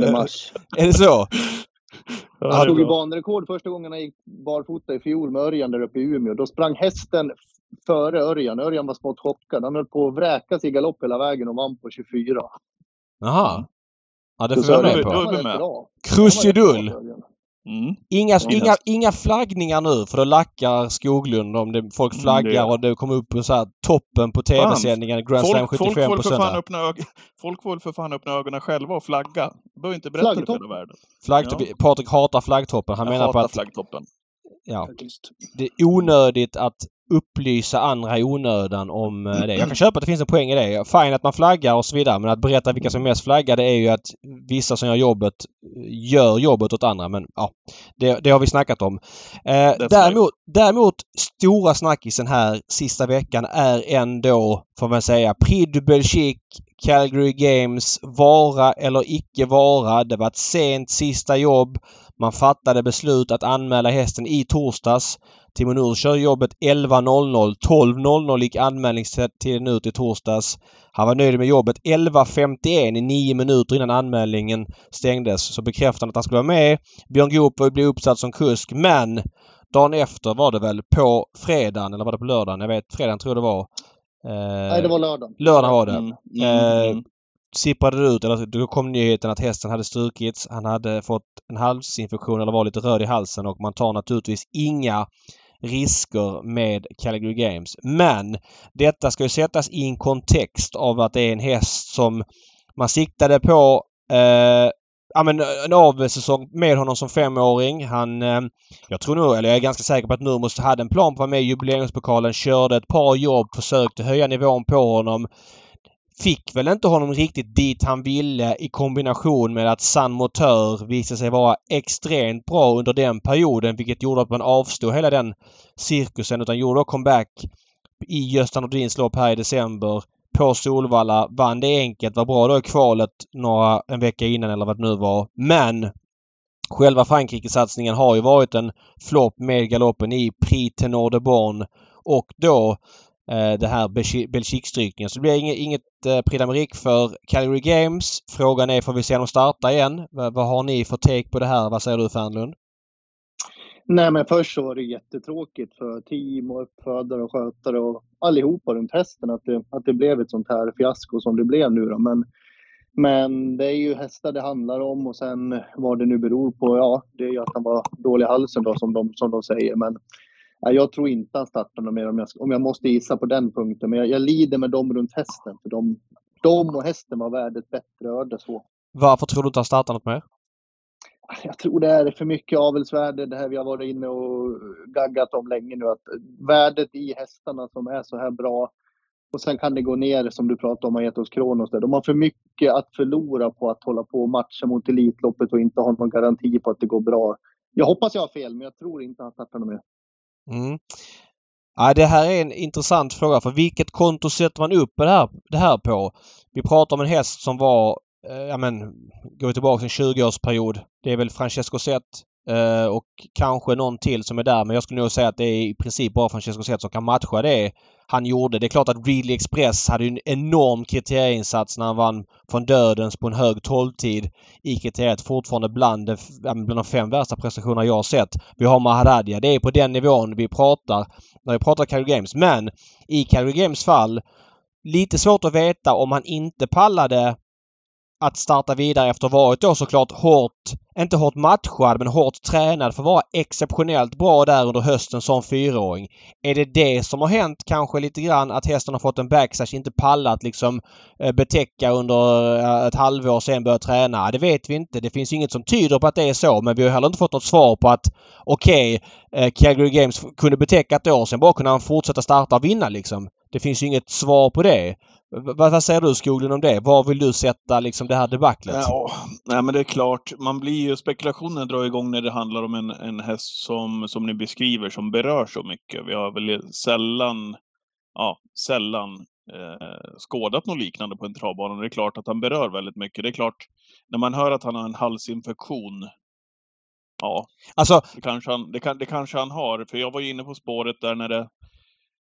10 [laughs] mars. är det så? Ja, Han tog ju banrekord första gången han gick barfota i fjol med Örjan där uppe i Umeå. Då sprang hästen före Örjan. Örjan var smått chockad. Han höll på att vräka sig i galopp hela vägen och vann på 24. Jaha. Ja, det får med på. då är vi var med. bra. Krusidull! Mm. Inga, inga, inga flaggningar nu för då lackar Skoglund om det, folk Mm, flaggar det- och det kommer upp på så här toppen på tv-sändningen. Grand Slam Folk, folk, 75 får på för fan söndag. öppna ög- folk får för fan öppna ögonen själva och flagga. Du behöver inte berätta det för Flaggtopp. världen. Flaggtopp. Ja. Patrik hatar flaggtoppen. Han Jag menar på att flaggtoppen. ja, det är onödigt att upplysa andra i onödan om eh, det. Jag kan köpa att det finns en poäng i det. Fine att man flaggar och så vidare men att berätta vilka som är mest flaggade är ju att vissa som gör jobbet eh, gör jobbet åt andra men ja, det, det har vi snackat om. Eh, däremot, däremot stora snackisen här sista veckan är ändå, får man säga, du Belgique, Calgary Games, vara eller icke vara. Det var ett sent sista jobb. Man fattade beslut att anmäla hästen i torsdags. Timonur kör jobbet 11.00. 12.00 gick anmälningstiden ut i torsdags. Han var nöjd med jobbet 11.51 i nio minuter innan anmälningen stängdes. Så bekräftade han att han skulle vara med. Björn Goop var- blev uppsatt som kusk men dagen efter var det väl på fredagen eller var det på lördagen? Jag vet fredagen tror jag det var. Eh, Nej, det var lördagen. lördagen var det. Mm, Eh, mm, mm. sipprade det ut, eller då kom nyheten att hästen hade strukits. Han hade fått en halsinfektion eller var lite röd i halsen och man tar naturligtvis inga risker med Calgary Games. Men detta ska ju sättas i en kontext av att det är en häst som man siktade på eh, Ja men eh, en avsäsong med honom som femåring. Han... Eh, jag tror nog, eller jag är ganska säker på att Nurmos hade en plan på att vara med i jubileumspokalen. Körde ett par jobb, försökte höja nivån på honom fick väl inte honom riktigt dit han ville i kombination med att San Motör visade sig vara extremt bra under den perioden vilket gjorde att man avstod hela den cirkusen utan gjorde comeback i Gösta Nordins lopp här i december på Solvalla. Vann det enkelt, var bra då i kvalet några, en vecka innan eller vad det nu var. Men själva Frankrike-satsningen har ju varit en flopp med galoppen i Prix Tenor de Born och då eh, det här Belgi- Belgique-strykningen. Så det blir inget, inget eh, Prix d'Amérique för Calgary Games. Frågan är, får vi se dem starta igen? V vad har ni för take på det här? Vad säger du Fernlund? Nej, men först så var det jättetråkigt för team och uppfödare och skötare och allihopa runt hästen att det, att det blev ett sånt här fiasko som det blev nu då. Men, men det är ju hästar det handlar om och sen vad det nu beror på. Ja, det är ju att han var dålig i halsen då som de, som de säger. Men ja, jag tror inte han startar något mer om jag, om jag måste gissa på den punkten. Men jag, jag lider med dem runt hästen för de, de och hästen var värd ett bättre öde så. Varför tror du inte han startar något mer? Alltså, jag tror det är för mycket avelsvärde, det här vi har varit inne och gaggat om länge nu. Att värdet i hästarna som är så här bra och sen kan det gå ner som du pratade om, Aetos Kronos. Där. De har för mycket att förlora på att hålla på och matcha mot Elitloppet och inte ha någon garanti på att det går bra. Jag hoppas jag har fel, men jag tror inte han startar något mer. Mm. Ja, det här är en intressant fråga för vilket konto sätter man upp det här, det här på? Vi pratar om en häst som var, Eh, ja men, går vi tillbaka en 20-årsperiod. Det är väl Francesco Zet eh, och kanske någon till som är där men jag skulle nog säga att det är i princip bara Francesco Zet som kan matcha det han gjorde. Det är klart att Ridley Express hade en enorm kriterieinsats när han vann från dödens på en hög tolvtid i kriteriet. Fortfarande bland, de- bland de fem värsta prestationerna jag har sett. Vi har Maharadia. Det är på den nivån vi pratar när vi pratar Calgary Games. Men i Calgary Games fall lite svårt att veta om han inte pallade att starta vidare efter att ha varit då såklart hårt, inte hårt matchad men hårt tränad för att vara exceptionellt bra där under hösten som fyraåring. Är det det som har hänt kanske lite grann att hästen har fått en backslash, inte pallat liksom eh, betäcka under eh, ett halvår och sen börja träna? Det vet vi inte. Det finns inget som tyder på att det är så men vi har heller inte fått något svar på att okej, okay, Calgary Games kunde betäcka ett år sen bara kunde han fortsätta starta och vinna liksom. Det finns ju inget svar på det. Vad, vad säger du Skoglund om det? Var vill du sätta liksom det här debaclet? Ja, nej, men det är klart, man blir ju, spekulationen drar igång när det handlar om en, en häst som, som ni beskriver som berör så mycket. Vi har väl sällan, ja, sällan eh, skådat något liknande på en travbana. Det är klart att han berör väldigt mycket. Det är klart, när man hör att han har en halsinfektion Ja, alltså, det, kanske han, det, kan, det kanske han har. För jag var ju inne på spåret där när det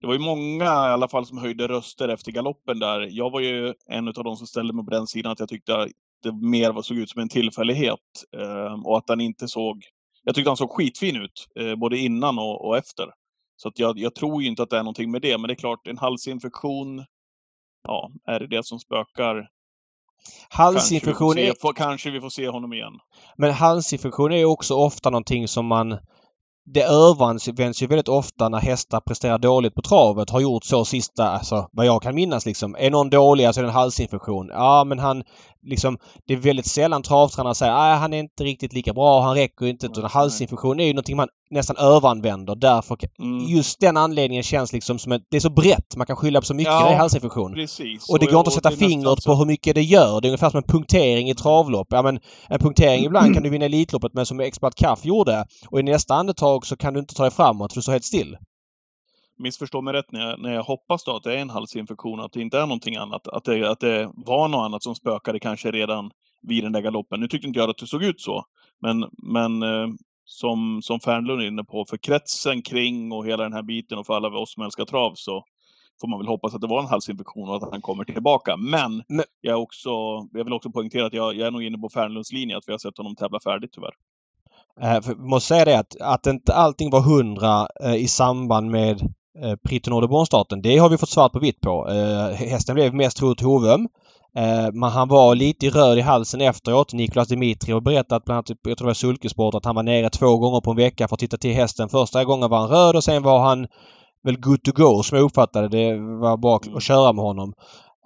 det var ju många i alla fall som höjde röster efter galoppen där. Jag var ju en av de som ställde mig på den sidan att jag tyckte att det mer såg ut som en tillfällighet eh, och att han inte såg... Jag tyckte han såg skitfin ut eh, både innan och, och efter. Så att jag, jag, tror ju inte att det är någonting med det, men det är klart en halsinfektion, ja, är det det som spökar? Halsinfektion kanske vi, se, är... kanske vi får se honom igen. Men halsinfektion är också ofta någonting som man det överanvänds ju väldigt ofta när hästar presterar dåligt på travet. Har gjort så sista, alltså vad jag kan minnas liksom. Är någon dålig så är det en halsinfektion. Ja men han liksom, det är väldigt sällan travtränare säger att han är inte riktigt lika bra, han räcker inte. Utan halsinfektion är ju någonting man nästan överanvänder. Därför, mm. just den anledningen känns liksom som att det är så brett. Man kan skylla på så mycket ja, är halsinfektion. Precis. Och det går inte att sätta fingret på hur mycket det gör. Det är ungefär som en punktering i travlopp. Ja men en punktering [clears throat] ibland kan du vinna Elitloppet med som Expert Kaff gjorde. Och i nästa andetag så kan du inte ta dig framåt för du står helt still missförstå mig rätt, när jag, när jag hoppas då att det är en halsinfektion, att det inte är någonting annat. Att det, att det var något annat som spökade kanske redan vid den där galoppen. Nu tyckte inte jag att det såg ut så. Men, men eh, som, som Fernlund är inne på, för kretsen kring och hela den här biten och för alla oss som älskar trav så får man väl hoppas att det var en halsinfektion och att han kommer tillbaka. Men. Jag, är också, jag vill också poängtera att jag, jag är nog inne på Fernlunds linje, att vi har sett honom tävla färdigt tyvärr. Eh, för, måste säga det att, att inte allting var hundra eh, i samband med eh, Prix Nordebron-starten. Det har vi fått svart på vitt på. Eh, hästen blev mest troligt Hovum. Eh, men han var lite röd i halsen efteråt. Niklas Dimitriov berättat bland annat, jag tror det var Sulkesport, att han var nere två gånger på en vecka för att titta till hästen. Första gången var han röd och sen var han väl good to go som jag uppfattade det. var bra att köra med honom.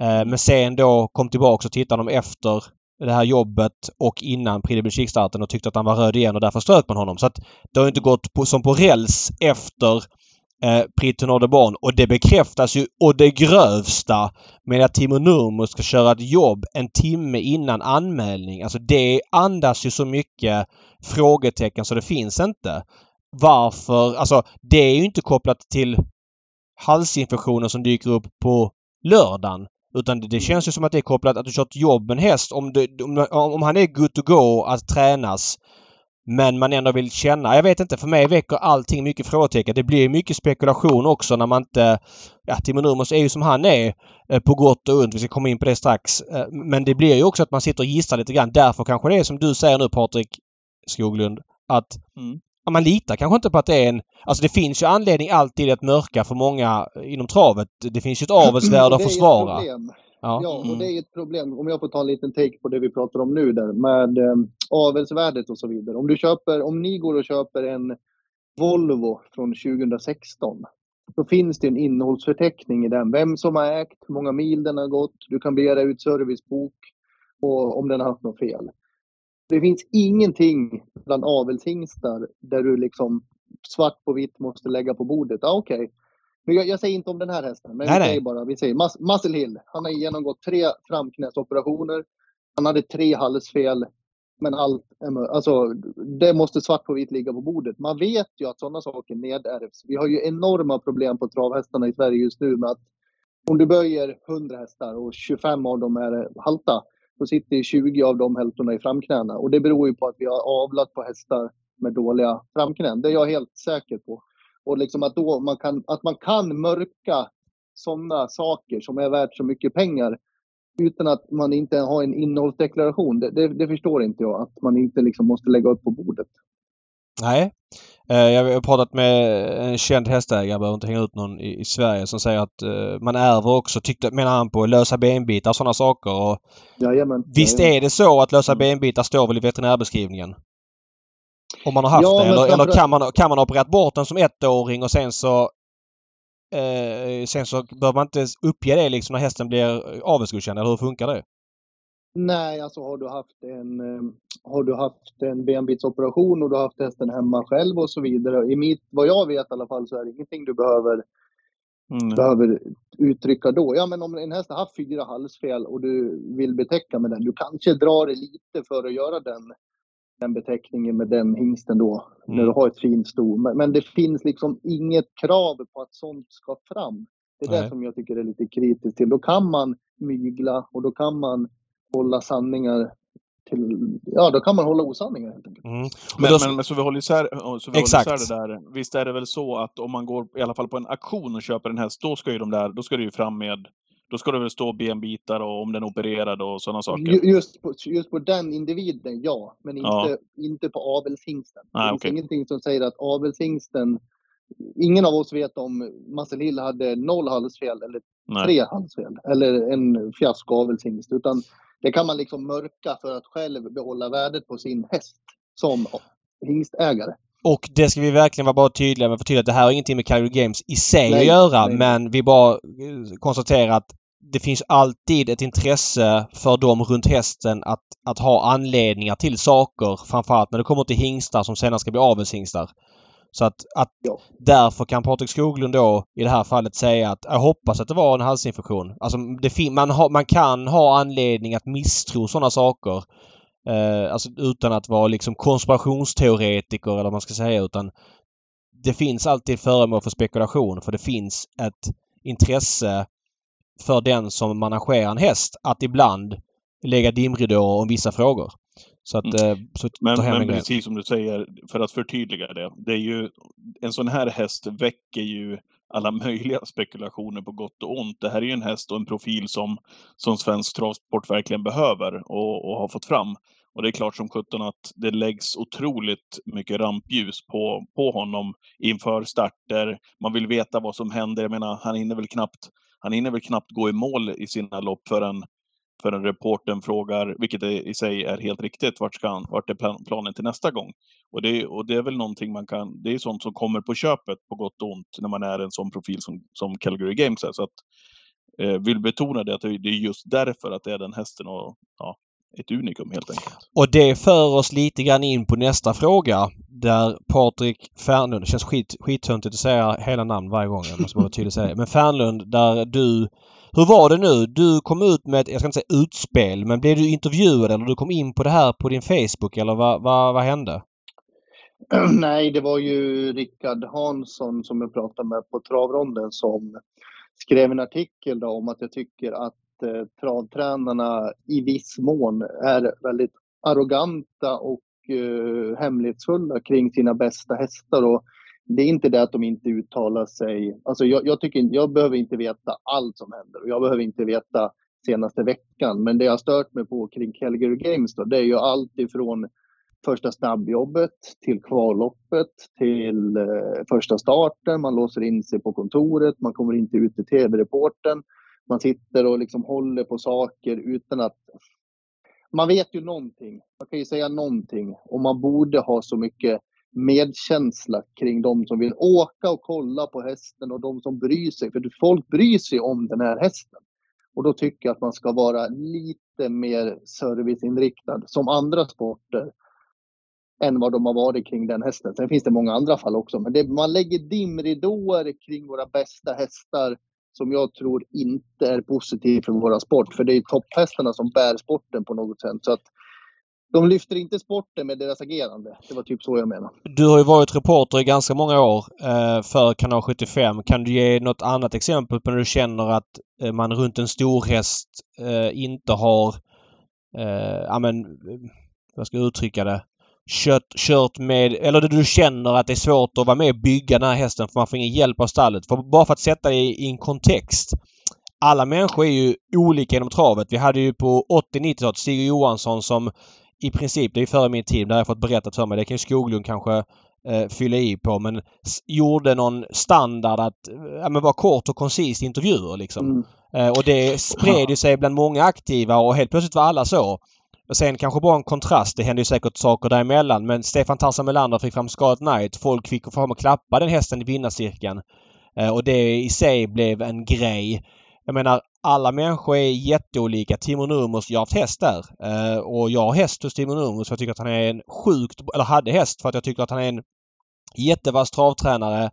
Eh, men sen då kom tillbaka och tittade de efter det här jobbet och innan Prix de och tyckte att han var röd igen och därför strök man honom. Så att det har inte gått på, som på räls efter eh, Prix Nordebon och det bekräftas ju och det grövsta med att Timo Nurmo ska köra ett jobb en timme innan anmälning. Alltså det andas ju så mycket frågetecken så det finns inte. Varför? Alltså det är ju inte kopplat till halsinfektioner som dyker upp på lördagen. Utan det, det känns ju som att det är kopplat att du kört jobb med en häst. Om, det, om, om han är good to go att tränas men man ändå vill känna. Jag vet inte, för mig väcker allting mycket frågetecken. Det blir mycket spekulation också när man inte... Ja, Timo Nurmos är ju som han är eh, på gott och ont. Vi ska komma in på det strax. Eh, men det blir ju också att man sitter och gissar lite grann. Därför kanske det är som du säger nu Patrik Skoglund. Att mm. man litar kanske inte på att det är en... Alltså det finns ju anledning alltid att mörka för många inom travet. Det finns ju ett [clears throat] avelsvärde att försvara. Ja. ja, och det är ett problem. Om jag får ta en liten take på det vi pratar om nu där med eh, avelsvärdet och så vidare. Om du köper, om ni går och köper en Volvo från 2016 så finns det en innehållsförteckning i den. Vem som har ägt, hur många mil den har gått, du kan begära ut servicebok och om den har haft något fel. Det finns ingenting bland avelshingstar där du liksom svart på vitt måste lägga på bordet. Ja, okej. Okay. Men jag, jag, säger inte om den här hästen, men nej, vi säger bara, vi säger Mus Muscle Hill. Han har genomgått tre framknäsoperationer. Han hade tre halsfel. Men allt, alltså, det måste svart på vitt ligga på bordet. Man vet ju att sådana saker nedärvs. Vi har ju enorma problem på travhästarna i Sverige just nu med att om du böjer 100 hästar och 25 av dem är halta, då sitter 20 av de hälfterna i framknäna. Och det beror ju på att vi har avlat på hästar med dåliga framknän. Det är jag helt säker på. Och liksom att, då man kan, att man kan mörka sådana saker som är värt så mycket pengar utan att man inte har en innehållsdeklaration. Det, det, det förstår inte jag, att man inte liksom måste lägga upp på bordet. Nej. Eh, jag har pratat med en känd hästägare, behöver inte hänga ut någon i, i Sverige, som säger att uh, man ärver också, tyckte, menar han på, lösa benbitar och sådana saker. Och Jajamän. visst Jajamän. är det så att lösa benbitar står väl i veterinärbeskrivningen? Om man har haft Ja, det. Eller, eller kan, man, kan man ha opererat bort den som ettåring och sen så eh, sen så bör man inte uppge det liksom när hästen blir avelsgodkänd, eller hur funkar det? Nej, alltså har du haft en, eh, har du haft en benbitsoperation och du har haft hästen hemma själv och så vidare. I mitt, vad jag vet i alla fall så är det ingenting du behöver, Mm. behöver uttrycka då. Ja, men om en häst har haft fyra halsfel och du vill betäcka med den, du kanske drar det lite för att göra den, den beteckningen med den hingsten då, Mm. när du har ett fint sto. Men, men det finns liksom inget krav på att sånt ska fram. Det är Nej. det som jag tycker är lite kritiskt till. Då kan man mygla och då kan man hålla sanningar till, ja då kan man hålla osanningar helt enkelt. Mm. Men Men, då- men, men så vi håller isär, så vi Exakt. håller isär det där. Visst är det väl så att om man går i alla fall på en auktion och köper en häst, då ska ju de där, då ska det ju fram med, då ska det väl stå benbitar och om den är opererad och sådana saker. Ju- Just på, just på den individen, ja. Men inte, Ja. inte på avelshingsten. Nej, det finns okej. ingenting som säger att avelshingsten... Ingen av oss vet om Marcel Hill hade noll halsfel eller Nej. tre halsfel. Eller en fiasko avelshingst. Utan det kan man liksom mörka för att själv behålla värdet på sin häst som hingstägare. Och det ska vi verkligen vara bara tydliga med. För tydligt, det här har ingenting med Calgary Games i sig Nej, att göra. nej. Men vi bara eh, konstaterar att det finns alltid ett intresse för dem runt hästen att, att ha anledningar till saker. Framförallt när det kommer till hingstar som senare ska bli avelshingstar. Så att, att Ja. därför kan Patrik Skoglund då i det här fallet säga att jag hoppas att det var en halsinfektion. Alltså man, har, man kan ha anledning att misstro sådana saker. Eh, alltså utan att vara liksom konspirationsteoretiker eller vad man ska säga utan det finns alltid föremål för spekulation för det finns ett intresse för den som managerar en häst att ibland lägga dimridåer om vissa frågor. Så att... Eh, så att Men, men grej. precis som du säger, för att förtydliga det. Det är ju, en sån här häst väcker ju alla möjliga [laughs] spekulationer på gott och ont. Det här är ju en häst och en profil som, som svensk travsport verkligen behöver och, och har fått fram. Och det är klart som sjutton att det läggs otroligt mycket rampljus på, på honom inför starter. Man vill veta vad som händer. Jag menar, han hinner väl knappt, han hinner väl knappt gå i mål i sina lopp förrän förrän reporten frågar, vilket är, i sig är helt riktigt, vart, ska han, vart är planen till nästa gång? Och det, och det är väl någonting man kan, det är sånt som kommer på köpet på gott och ont när man är en sån profil som, som Calgary Games är. Så att, eh, vill betona det att det är just därför att det är den hästen och ja, ett unikum helt enkelt. Och det för oss lite grann in på nästa fråga. Där Patrik Fernlund, det känns skit, skittöntigt att säga hela namn varje gång. Jag måste bara tydlig säga det. Men Fernlund, där du... Hur var det nu? Du kom ut med ett, jag ska inte säga utspel, men blev du intervjuad eller du kom in på det här på din Facebook eller vad, vad, vad hände? [clears throat] Nej, det var ju Rickard Hansson som jag pratade med på travronden som skrev en artikel då om att jag tycker att eh, travtränarna i viss mån är väldigt arroganta och eh, hemlighetsfulla kring sina bästa hästar. Och det är inte det att de inte uttalar sig. Alltså jag, jag tycker inte, jag behöver inte veta allt som händer och jag behöver inte veta senaste veckan. Men det jag har stört mig på kring Calgary Games då, det är ju allt ifrån första snabbjobbet till kvalloppet till eh, första starten. Man låser in sig på kontoret, man kommer inte ut till tv-reporten. Man sitter och liksom håller på saker utan att... Man vet ju någonting. Man kan ju säga någonting. Och man borde ha så mycket medkänsla kring de som vill åka och kolla på hästen och de som bryr sig. För folk bryr sig om den här hästen. Och då tycker jag att man ska vara lite mer serviceinriktad, som andra sporter, än vad de har varit kring den hästen. Sen finns det många andra fall också, men det, man lägger dimridåer kring våra bästa hästar som jag tror inte är positiv för våra sport. För det är topphästarna som bär sporten på något sätt. Så att de lyfter inte sporten med deras agerande. Det var typ så jag menar. Du har ju varit reporter i ganska många år eh, för Kanal 75. Kan du ge något annat exempel på när du känner att eh, man runt en stor häst eh, inte har, eh, ja men, eh, vad ska jag uttrycka det? Kört, kört med, eller där du känner att det är svårt att vara med och bygga den här hästen för man får ingen hjälp av stallet. För bara för att sätta det i, i en kontext. Alla människor är ju olika inom travet. Vi hade ju på 80-90-talet Stig Johansson som i princip, det är före min tid, det har jag fått berättat för mig. Det kan ju Skoglund kanske eh, fylla i på men gjorde någon standard att ja, men var kort och koncist intervjuer liksom. Mm. Eh, och det spred ju sig bland många aktiva och helt plötsligt var alla så. Och sen kanske bara en kontrast. Det hände ju säkert saker däremellan. Men Stefan Tarzan Melander fick fram Scarlet Knight. Folk fick fram och klappa den hästen i vinnarcirkeln. Eh, och det i sig blev en grej. Jag menar, alla människor är jätteolika. Timo Nurmos, jag har haft häst där. Eh, och jag har häst hos Timo Nurmos för jag tycker att han är en sjukt... Eller hade häst för att jag tycker att han är en jättevass travtränare.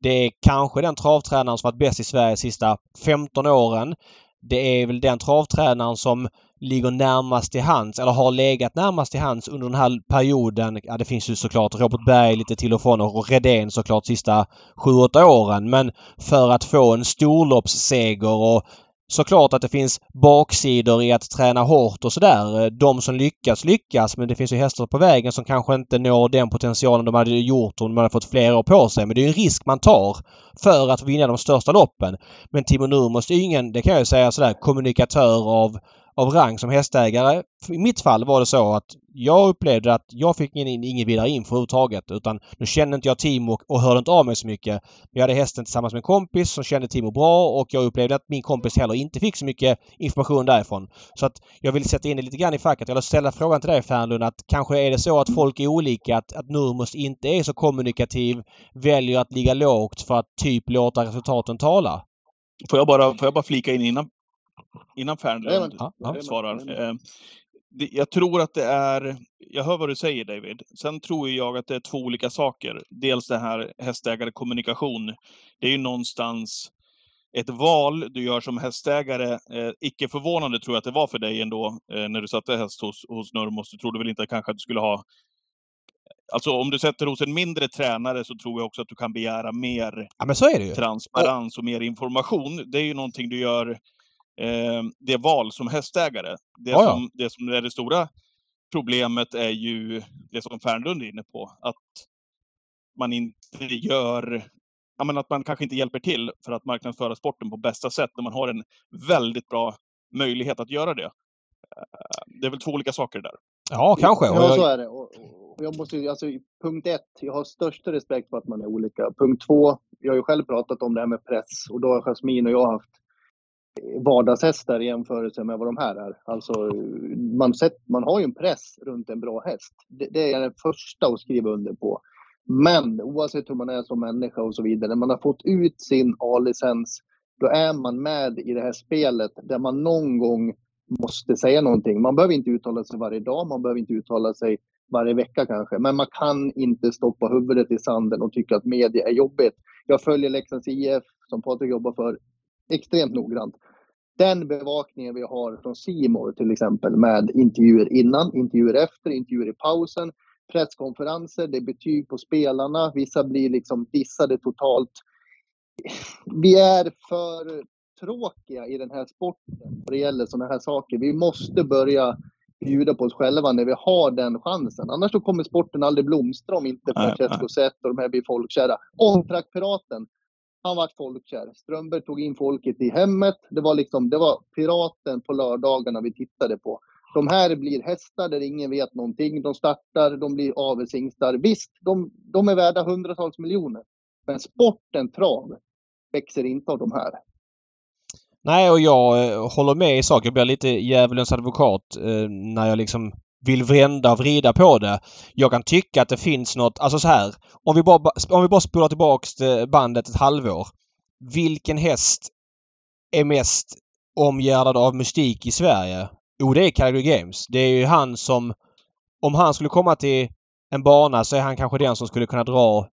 Det är kanske den travtränaren som varit bäst i Sverige de sista 15 åren. Det är väl den travtränaren som ligger närmast till hands eller har legat närmast till hands under den här perioden. Ja, det finns ju såklart Robert Berg lite till och från och Redén såklart sista 7-8 åren. Men för att få en storloppsseger och Såklart att det finns baksidor i att träna hårt och sådär. De som lyckas lyckas men det finns ju hästar på vägen som kanske inte når den potentialen de hade gjort om de hade fått flera år på sig. Men det är en risk man tar för att vinna de största loppen. Men Timo Nurmos är ingen, det kan jag säga sådär, kommunikatör av av rang som hästägare. I mitt fall var det så att jag upplevde att jag fick ingen, ingen vidare info överhuvudtaget utan nu kände inte jag Timo och, och hörde inte av mig så mycket. Jag hade hästen tillsammans med en kompis som kände Timo bra och jag upplevde att min kompis heller inte fick så mycket information därifrån. Så att jag vill sätta in det lite grann i facket. Jag vill ställa frågan till dig Fernlund att kanske är det så att folk är olika, att, att Nurmos inte är så kommunikativ, väljer att ligga lågt för att typ låta resultaten tala? Får jag bara, får jag bara flika in innan innan Fernlund Ja, ja. svarar. Eh, Jag tror att det är, jag hör vad du säger David. Sen tror jag att det är två olika saker. Dels det här hästägarkommunikation. Det är ju någonstans ett val du gör som hästägare. Eh, icke förvånande tror jag att det var för dig ändå eh, när du satte häst hos, hos Nurmos. Du trodde väl inte kanske att du skulle ha Alltså om du sätter hos en mindre tränare så tror jag också att du kan begära mer Ja transparens och mer information. Det är ju någonting du gör, eh, det val som hästägare. Det, Ja, ja. som, det som är det stora problemet är ju det som Fernlund är inne på. Att man inte gör, ja, men att man kanske inte hjälper till för att marknadsföra sporten på bästa sätt när man har en väldigt bra möjlighet att göra det. Eh, Det är väl två olika saker där. Ja kanske. Ja, så är det. Och, jag måste, alltså, punkt ett, jag har största respekt för att man är olika. Punkt två, jag har ju själv pratat om det här med press och då har Jasmin och jag haft vardagshästar i jämförelse med vad de här är. Alltså, man, sett, man har ju en press runt en bra häst. Det, det är jag den första att skriva under på. Men oavsett hur man är som människa och så vidare, när man har fått ut sin A-licens, då är man med i det här spelet där man någon gång måste säga någonting. Man behöver inte uttala sig varje dag, man behöver inte uttala sig varje vecka kanske, men man kan inte stoppa huvudet i sanden och tycka att media är jobbigt. Jag följer Leksands IF, som Patrik jobbar för, extremt noggrant. Den bevakningen vi har från Simor till exempel med intervjuer innan, intervjuer efter, intervjuer i pausen, presskonferenser, det är betyg på spelarna, vissa blir liksom dissade totalt. Vi är för tråkiga i den här sporten vad det gäller sådana här saker. Vi måste börja bjuda på oss själva när vi har den chansen. Annars så kommer sporten aldrig blomstra om inte Francesco Zet och de här blir folkkära. Ångtrack-piraten, han vart folkkär. Strömberg tog in folket i hemmet. Det var liksom, det var piraten på lördagarna vi tittade på. De här blir hästar där ingen vet någonting. De startar, de blir avelshingstar. Visst, de, de är värda hundratals miljoner. Men sporten trav växer inte av de här. nej och jag eh, håller med i sak. Jag blir lite djävulens advokat eh, när jag liksom vill vända och vrida på det. Jag kan tycka att det finns något, alltså så här. Om vi bara, om vi bara spolar tillbaks eh, bandet ett halvår. Vilken häst är mest omgärdad av mystik i Sverige? Jo, det är Calgary Games. Det är ju han som... Om han skulle komma till en bana så är han kanske den som skulle kunna dra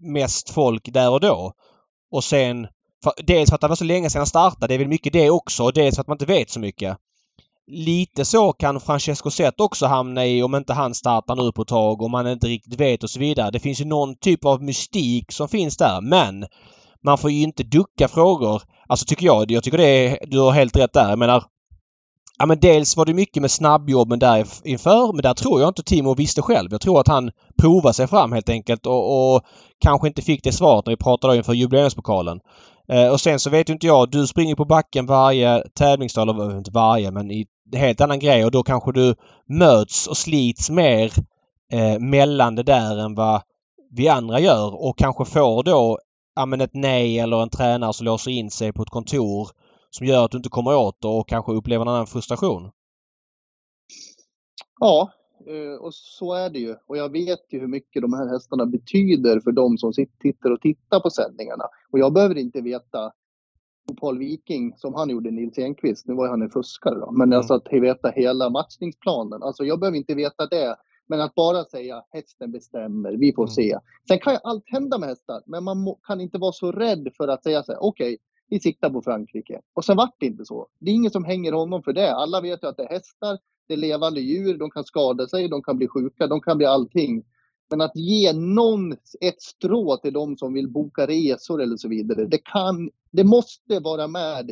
mest folk där och då. Och sen... För, dels för att det var så länge sedan han startade. Det är väl mycket det också. Och dels för att man inte vet så mycket. Lite så kan Francesco Zet också hamna i om inte han startar nu på ett tag och man inte riktigt vet och så vidare. Det finns ju någon typ av mystik som finns där. Men man får ju inte ducka frågor. Alltså tycker jag. Jag tycker det är... Du har helt rätt där. Jag menar... Ja men dels var det mycket med snabbjobben där inför men där tror jag inte Timo visste själv. Jag tror att han provade sig fram helt enkelt och, och kanske inte fick det svaret när vi pratade inför jubileumspokalen. Eh, och sen så vet ju inte jag, du springer på backen varje tävlingsdag, eller inte varje men i en helt annan grej och då kanske du möts och slits mer eh, mellan det där än vad vi andra gör och kanske får då ja, men ett nej eller en tränare som låser in sig på ett kontor som gör att du inte kommer åt det och kanske upplever en annan frustration? Ja, eh, och så är det ju. Och jag vet ju hur mycket de här hästarna betyder för de som sitter och tittar på sändningarna. Och jag behöver inte veta Paul Viking, som han gjorde, Nils Enqvist, nu var han en fuskare då, men mm. alltså att veta hela matchningsplanen. Alltså jag behöver inte veta det. Men att bara säga hästen bestämmer, vi får mm. se. Sen kan ju allt hända med hästar, men man må, kan inte vara så rädd för att säga så här, okej, okay, vi siktar på Frankrike. Och sen vart det inte så. Det är ingen som hänger honom för det. Alla vet ju att det är hästar, det är levande djur, de kan skada sig, de kan bli sjuka, de kan bli allting. Men att ge någon ett strå till de som vill boka resor eller så vidare, det, kan, det måste vara med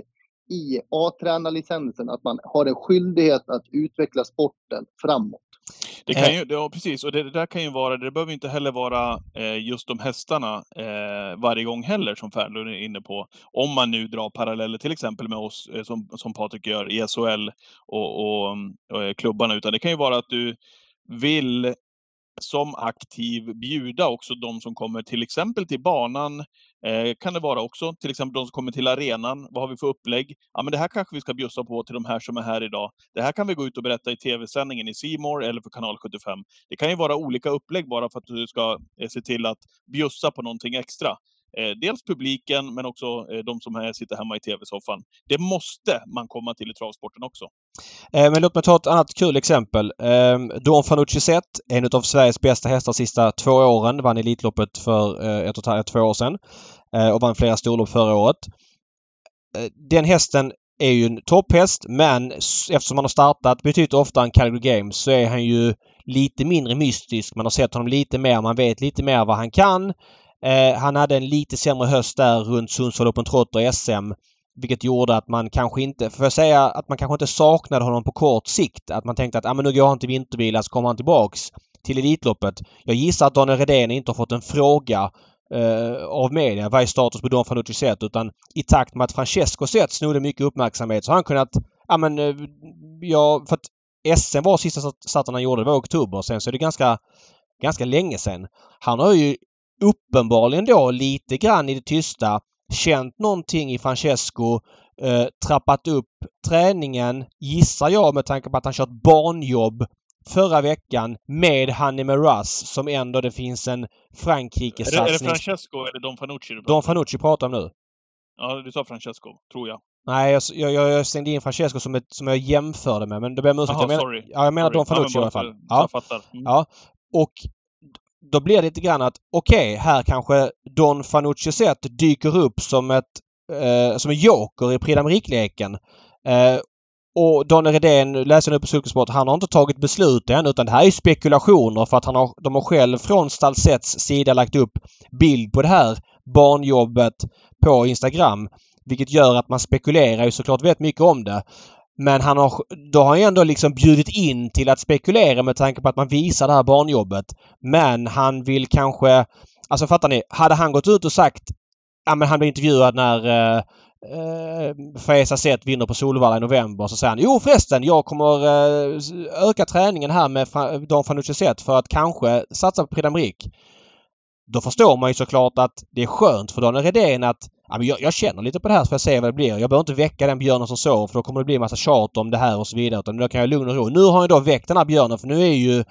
i A-tränarlicensen att man har en skyldighet att utveckla sporten framåt. Det kan ju, ja, precis, och det, det, där kan ju vara, det behöver inte heller vara eh, just de hästarna eh, varje gång heller som Fernlund är inne på. Om man nu drar paralleller till exempel med oss eh, som, som Patrik gör i SHL och, och, och eh, klubbarna, utan det kan ju vara att du vill som aktiv bjuda också de som kommer till exempel till banan. Eh, kan det vara också till exempel de som kommer till arenan. Vad har vi för upplägg? Ja, men det här kanske vi ska bjussa på till de här som är här idag. Det här kan vi gå ut och berätta i tv-sändningen i Simor eller för kanal 75. Det kan ju vara olika upplägg bara för att du ska eh, se till att bjussa på någonting extra. Eh, dels publiken, men också eh, de som sitter hemma i tv-soffan. Det måste man komma till i travsporten också. Eh, men låt mig ta ett annat kul exempel. Ehm, Don Fanucci Zet, en av Sveriges bästa hästar de sista två åren. Vann Elitloppet för eh, ett och ett halvt, två år sedan. Eh, och vann flera storlopp förra året. Eh, den hästen är ju en topphäst men eftersom han har startat betydligt ofta än Calgary Games så är han ju lite mindre mystisk. Man har sett honom lite mer, man vet lite mer vad han kan. Eh, han hade en lite sämre höst där runt Sundsvall Open Trot och SM. Vilket gjorde att man kanske inte, får jag säga att man kanske inte saknade honom på kort sikt. Att man tänkte att ah, men nu går han till vintervila så alltså kommer han tillbaks till Elitloppet. Jag gissar att Daniel Redén inte har fått en fråga eh, av media. Vad är status på Don Fanucci Zet? Utan i takt med att Francesco Zet snodde mycket uppmärksamhet så har han kunnat... Ja men... Eh, ja, för att SM var sista starten han gjorde. Det var oktober. Sen så är det ganska, ganska länge sen. Han har ju uppenbarligen då lite grann i det tysta känt någonting i Francesco. Eh, trappat upp träningen, gissar jag med tanke på att han kört barnjobb förra veckan med Hanni Meras som ändå det finns en Frankrike-satsning. Är, är det Francesco eller Don Fanucci du pratar Don Fanucci pratar om nu. Ja, du sa Francesco, tror jag. Nej, jag, jag, jag stängde in Francesco som, ett, som jag jämförde med, men det ber om ursäkt. Jag menar, sorry. Ja, jag menar sorry. Don Fanucci ja, i alla fall. Ja, jag fattar. Mm. ja. Och då blir det lite grann att okej, okay, här kanske Don Fanucci Zet dyker upp som ett eh, som en joker i Prix leken eh, och Daniel Redén, läser nu på Cykelsport, han har inte tagit beslut än utan det här är spekulationer för att han har, de har själv från Stalsets sida lagt upp bild på det här barnjobbet på Instagram. Vilket gör att man spekulerar ju såklart väldigt mycket om det. Men han har, då har han ändå liksom bjudit in till att spekulera med tanke på att man visar det här barnjobbet. Men han vill kanske... Alltså fattar ni? Hade han gått ut och sagt... Ja men han blev intervjuad när eh, eh, Fesa Zet vinner på Solvalla i november. Så säger han Jo förresten, jag kommer eh, öka träningen här med Dan Fanucci Zet för att kanske satsa på Prix Då förstår man ju såklart att det är skönt för Daniel Redén att ja, men jag, jag, känner lite på det här så får jag se vad det blir. Jag behöver inte väcka den björnen som sover för då kommer det bli en massa tjat om det här och så vidare. Utan då kan jag lugn och ro. Nu har jag då väckt den här björnen för nu är ju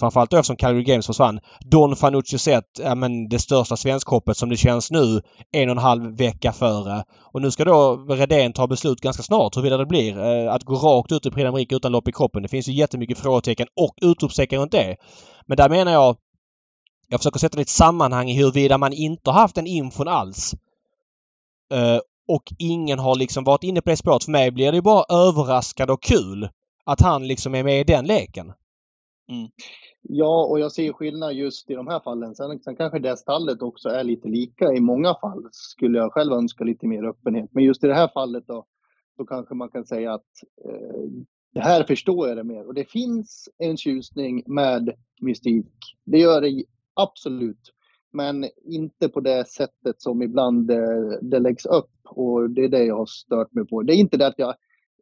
Framförallt då eftersom Calgary Games försvann. Don Fanucci sett, ja men det största svenskhoppet som det känns nu en och en halv vecka före. Och nu ska då Redén ta beslut ganska snart huruvida det blir. Eh, att gå rakt ut i Prix utan lopp i kroppen. Det finns ju jättemycket frågetecken och utropstecken runt det. Men där menar jag jag försöker sätta det i ett sammanhang i huruvida man inte har haft den infon alls. Uh, och ingen har liksom varit inne på det spåret. För mig blir det bara överraskande och kul att han liksom är med i den leken. Mm. Ja, och jag ser skillnad just i de här fallen. Sen, sen kanske det stallet också är lite lika. I många fall skulle jag själv önska lite mer öppenhet. Men just i det här fallet då, då kanske man kan säga att eh, det här förstår jag det mer. Och det finns en tjusning med mystik. Det gör det absolut men inte på det sättet som ibland det, det läggs upp. Och det är det jag har stört mig på. Det är inte det att jag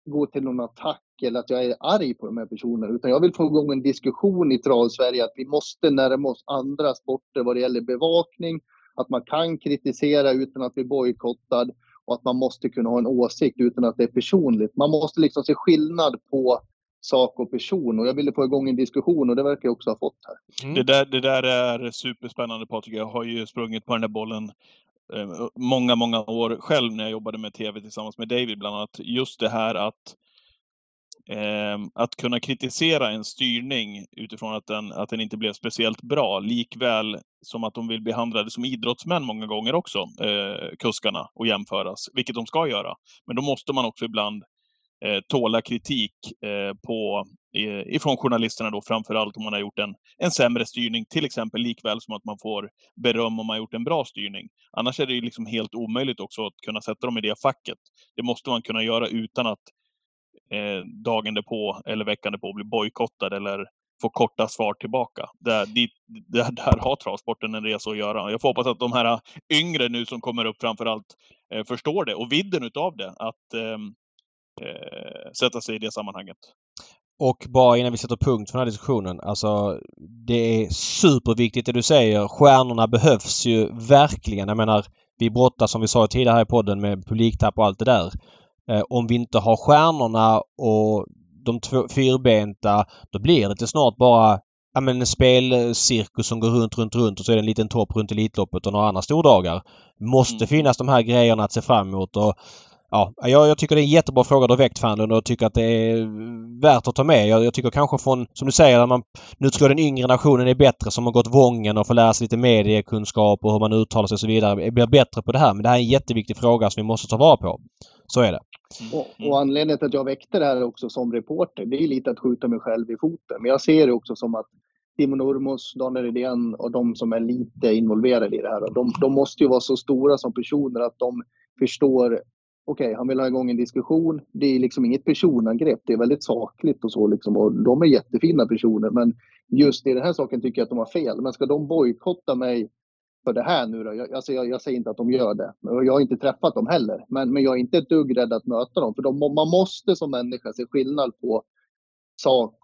går till någon attack eller att jag är arg på de här personerna, utan jag vill få igång en diskussion i trav-Sverige att vi måste närma oss andra sporter vad det gäller bevakning, att man kan kritisera utan att bli bojkottad och att man måste kunna ha en åsikt utan att det är personligt. Man måste liksom se skillnad på sak och person och jag ville få igång en diskussion och det verkar jag också ha fått här. Mm. Det, där, det där är superspännande Patrik. Jag har ju sprungit på den där bollen eh, många, många år själv när jag jobbade med TV tillsammans med David bland annat. Just det här att eh, att kunna kritisera en styrning utifrån att den, att den inte blev speciellt bra, likväl som att de vill behandla det som idrottsmän många gånger också, eh, kuskarna, och jämföras, vilket de ska göra. Men då måste man också ibland Eh, tåla kritik eh, på, ifrån journalisterna då, framförallt om man har gjort en, en sämre styrning, till exempel, likväl som att man får beröm om man har gjort en bra styrning. Annars är det liksom helt omöjligt också att kunna sätta dem i det facket. Det måste man kunna göra utan att eh, dagen därpå eller veckan därpå bli bojkottad eller få korta svar tillbaka. Där, dit, där, där har travsporten en resa att göra. Jag får hoppas att de här yngre nu som kommer upp framförallt eh, förstår det och vidden utav det. Att eh, eh, sätta sig i det sammanhanget. Och bara innan vi sätter punkt för den här diskussionen. Alltså det är superviktigt det du säger. Stjärnorna behövs ju verkligen. Jag menar vi brottas som vi sa tidigare här i podden med publiktapp och allt det där. Eh, om vi inte har stjärnorna och de två, fyrbenta då blir det till snart bara ja, men en spelcirkus som går runt, runt, runt och så är det en liten topp runt Elitloppet och några andra stordagar. Måste mm. finnas de här grejerna att se fram emot och ja, jag, jag tycker det är en jättebra fråga du har väckt Fanlund och jag tycker att det är värt att ta med. Jag, jag tycker kanske från, som du säger, att man, nu tror jag den yngre generationen är bättre som har gått Vången och får lära sig lite mediekunskap och hur man uttalar sig och så vidare. Blir bättre på det här. Men det här är en jätteviktig fråga som vi måste ta vara på. Så är det. Och, och, anledningen till att jag väckte det här också som reporter, det är lite att skjuta mig själv i foten. Men jag ser det också som att Timo Nurmos, Daniel Redén och de som är lite involverade i det här, de, de måste ju vara så stora som personer att de förstår okej, okay, han vill ha igång en diskussion. Det är liksom inget personangrepp, det är väldigt sakligt och så liksom. Och de är jättefina personer, men just i den här saken tycker jag att de har fel. Men ska de bojkotta mig för det här nu då? Jag, alltså jag, jag, säger inte att de gör det. Jag har inte träffat dem heller. Men, men jag är inte ett dugg rädd att möta dem. För de, man måste som människa se skillnad på sak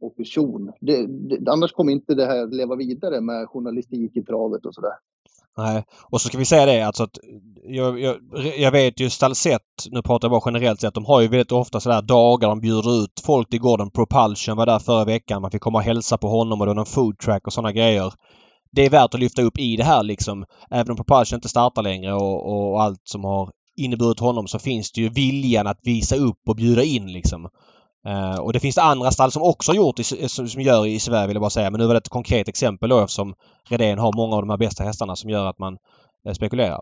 och person. Det, det, annars kommer inte det här leva vidare med journalistik i travet och sådär. Nej. Och så ska vi säga det alltså att eh, jag, jag, jag vet ju Stalsett, nu pratar jag bara generellt sett, de har ju väldigt ofta sådär dagar de bjuder ut folk till gården. Propulsion var där förra veckan. Man fick komma och hälsa på honom och det var någon food track och sådana grejer. Det är värt att lyfta upp i det här liksom. Även om Propulsion inte startar längre och, och, och allt som har inneburit honom så finns det ju viljan att visa upp och bjuda in liksom. Uh, och det finns det andra stall som också gjort, i, som, som gör i Sverige vill jag bara säga. Men nu var det ett konkret exempel då eftersom Redén har många av de här bästa hästarna som gör att man uh, spekulerar.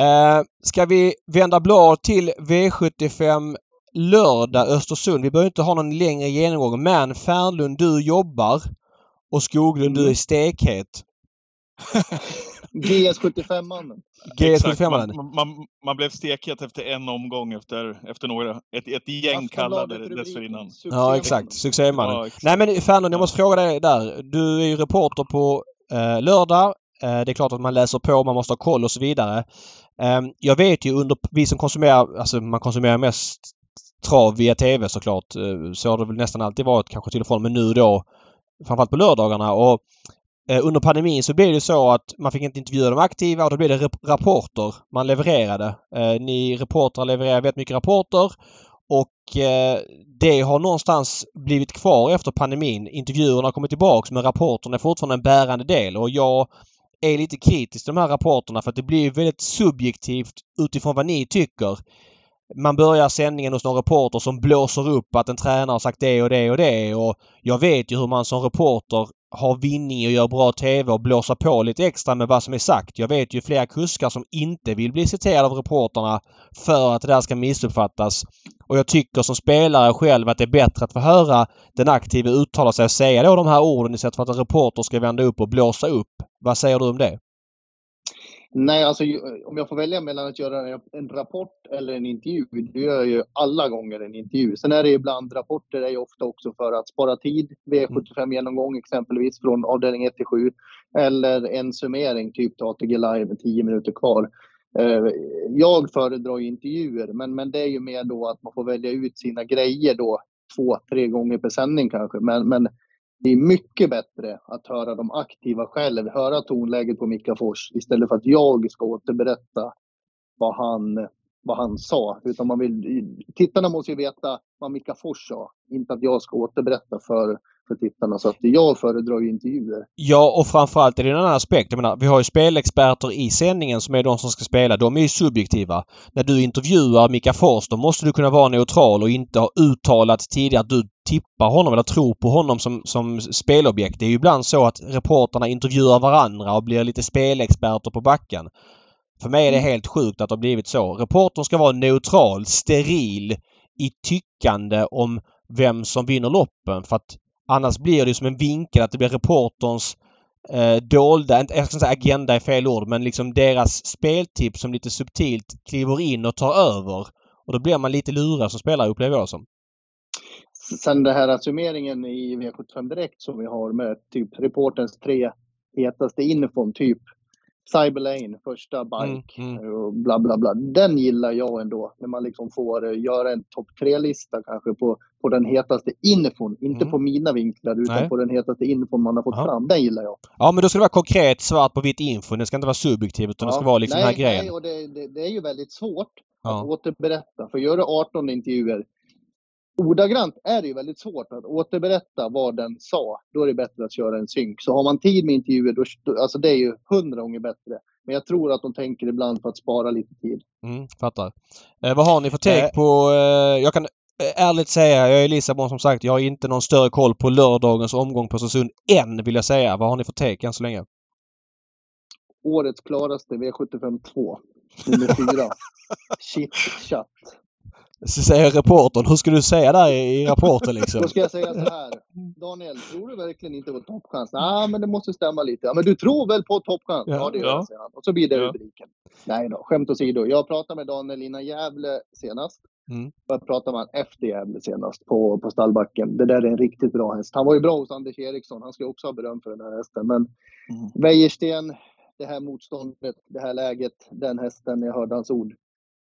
Uh, ska vi vända blad till V75 lördag Östersund. Vi behöver inte ha någon längre genomgång men Fernlund du jobbar och Skoglund du är stekhet. [laughs] GS75-mannen. [laughs] GS75-mannen. Man, man, man, blev stekhet efter en omgång efter, efter några, ett, ett gäng kallade dessförinnan. Ja exakt, succémannen. Ja, exakt. Nej men Fernlund, jag måste fråga dig där. Du är ju reporter på eh, lördag. Eh, det är klart att man läser på, man måste ha koll och så vidare. Eh, jag vet ju under, vi som konsumerar, alltså man konsumerar mest trav via TV såklart. Eh, så har det väl nästan alltid varit kanske till och från men nu då framförallt på lördagarna och Eh, under pandemin så blev det så att man fick inte intervjua de aktiva och då blev det rapporter man levererade. Eh, ni reportrar levererar väldigt mycket rapporter och eh, det har någonstans blivit kvar efter pandemin. Intervjuerna har kommit tillbaks men rapporterna är fortfarande en bärande del och jag är lite kritisk till de här rapporterna för att det blir väldigt subjektivt utifrån vad ni tycker. Man börjar sändningen hos någon reporter som blåser upp att en tränare har sagt det och det och det och jag vet ju hur man som reporter har vinning och göra bra TV och blåsa på lite extra med vad som är sagt. Jag vet ju flera kuskar som inte vill bli citerade av reporterna för att det där ska missuppfattas. Och jag tycker som spelare själv att det är bättre att få höra den aktive uttala sig och säga då de här orden istället för att en reporter ska vända upp och blåsa upp. Vad säger du om det? Nej, alltså eh, om jag får välja mellan att göra en rapport eller en intervju, då gör jag ju alla gånger en intervju. Sen är det ibland, rapporter är ju ofta också för att spara tid, V75-genomgång exempelvis från avdelning 1 till 7, eller en summering, typ ATG Live med 10 minuter kvar. Eh, jag föredrar ju intervjuer, men, men det är ju mer då att man får välja ut sina grejer då två, tre gånger per sändning kanske. Men, men det är mycket bättre att höra de aktiva själv, höra tonläget på Mika Fors istället för att jag ska återberätta vad han, vad han sa. Utan man vill, tittarna måste ju veta vad Mika Fors sa, inte att jag ska återberätta för, för tittarna. Så att jag föredrar ju intervjuer. Ja, och framförallt är det en annan aspekt. Jag menar, vi har ju spelexperter i sändningen som är de som ska spela. De är ju subjektiva. När du intervjuar Mika Fors då måste du kunna vara neutral och inte ha uttalat tidigare att du tippar honom eller tror på honom som, som spelobjekt. Det är ju ibland så att reporterna intervjuar varandra och blir lite spelexperter på backen. För mig är det helt sjukt att det har blivit så. Reportern ska vara neutral, steril i tyckande om vem som vinner loppen. För att annars blir det som en vinkel att det blir reporterns eh, dolda, jag ska säga agenda är fel ord, men liksom deras speltips som lite subtilt kliver in och tar över. Och då blir man lite lurad som spelare upplever jag som. Sen det här summeringen i V75 Direkt som vi har med typ reporterns tre hetaste infon, typ Cyberlane, första bike Mm, mm. och bla bla bla. Den gillar jag ändå. När man liksom får eh, göra en topp tre-lista kanske på, på den hetaste infon. Inte Mm. på mina vinklar utan Nej. på den hetaste infon man har fått Ja. fram. Den gillar jag. Ja men då ska det vara konkret, svart på vitt info. Det ska inte vara subjektivt utan det ska vara liksom nej, den här grejen. Nej, och det, det, det är ju väldigt svårt Ja. att återberätta. För gör du 18 intervjuer ordagrant är det ju väldigt svårt att återberätta vad den sa. Då är det bättre att köra en synk. Så har man tid med intervjuer, då, alltså det är ju hundra gånger bättre. Men jag tror att de tänker ibland på att spara lite tid. Mm, fattar. Eh, vad har ni för take Eh. på... Eh, jag kan ärligt säga, jag är Lissabon som sagt, jag har inte någon större koll på lördagens omgång på Östersund än vill jag säga. Vad har ni för take än så länge? Årets klaraste V75 2. Nummer [laughs] fyra. Shit chat. Så säger reportern. Hur ska du säga där i, i rapporten liksom? Då ska jag säga så här. Daniel, tror du verkligen inte på toppchans? Nej, men det måste stämma lite. Ja, men du tror väl på toppchans? Ja. Ja, det gör Ja. jag, säger han. Och så blir det Ja. rubriken. Nej då, skämt åsido. Jag pratade med Daniel innan Gävle senast. Mm. Jag pratade med han efter Gävle senast på, på stallbacken. Det där är en riktigt bra häst. Han var ju bra hos Anders Eriksson. Han ska också ha beröm för den här hästen. Men Mm. Wäjersten, det här motståndet, det här läget, den hästen, jag hörde hans ord.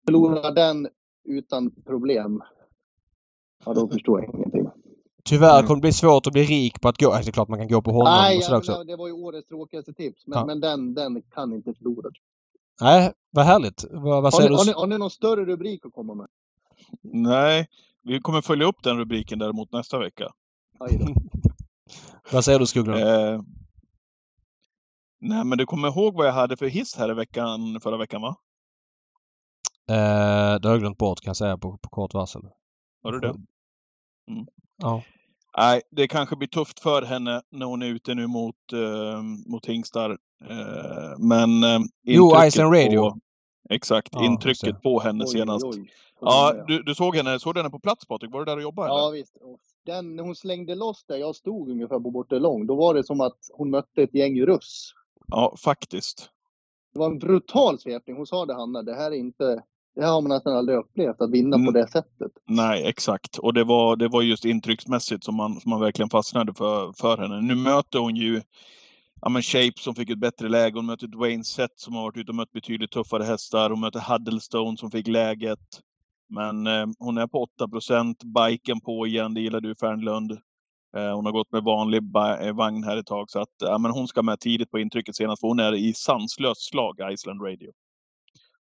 Förlorar den utan problem, ja då förstår jag ingenting. Tyvärr Mm. kommer det bli svårt att bli rik på att gå. Alltså, det är klart man kan gå på honom Nej, och sådär också. det var ju årets tråkigaste tips. Men, Ja. men den, den kan inte förlora. Nej, vad härligt. Vad, vad Har säger ni, du? har, ni, har ni någon större rubrik att komma med? Nej, vi kommer följa upp den rubriken däremot nästa vecka. [laughs] Vad säger du Skoglund? Eh, nej, men du kommer ihåg vad jag hade för hiss här i veckan, förra veckan va? Eh, det har jag glömt bort kan jag säga på, på kort varsel. Har du det? Ja. Nej, det kanske blir tufft för henne när hon är ute nu mot, eh, mot hingstar. Eh, men eh, Jo, intrycket Iceland Radio. På, exakt, Ja, intrycket på henne Oj, senast. oj, oj. Ja, du, du såg henne, såg du henne på plats Patrik? Var du där och jobbade? Ja, eller? visst. Den, när hon slängde loss där jag stod ungefär på Bortelång, då var det som att hon mötte ett gäng russ. ja, faktiskt. Det var en brutal svepning. Hon sa det, Hanna, det här är inte... Det här har man nästan aldrig upplevt, att vinna på Mm. det sättet. Nej, exakt. Och det var, det var just intrycksmässigt som man, som man verkligen fastnade för, för henne. Nu möter hon ju ja, men Shape som fick ett bättre läge. Hon möter Dwayne Sett som har varit ute och mött betydligt tuffare hästar. Hon möter Huddlestone som fick läget. Men eh, hon är på 8% Biken på igen, det gillar du Fernlund. Eh, hon har gått med vanlig eh, vagn här ett tag. Så att, ja, men hon ska med tidigt på intrycket senast. För hon är i sanslöst slag, Iceland Radio.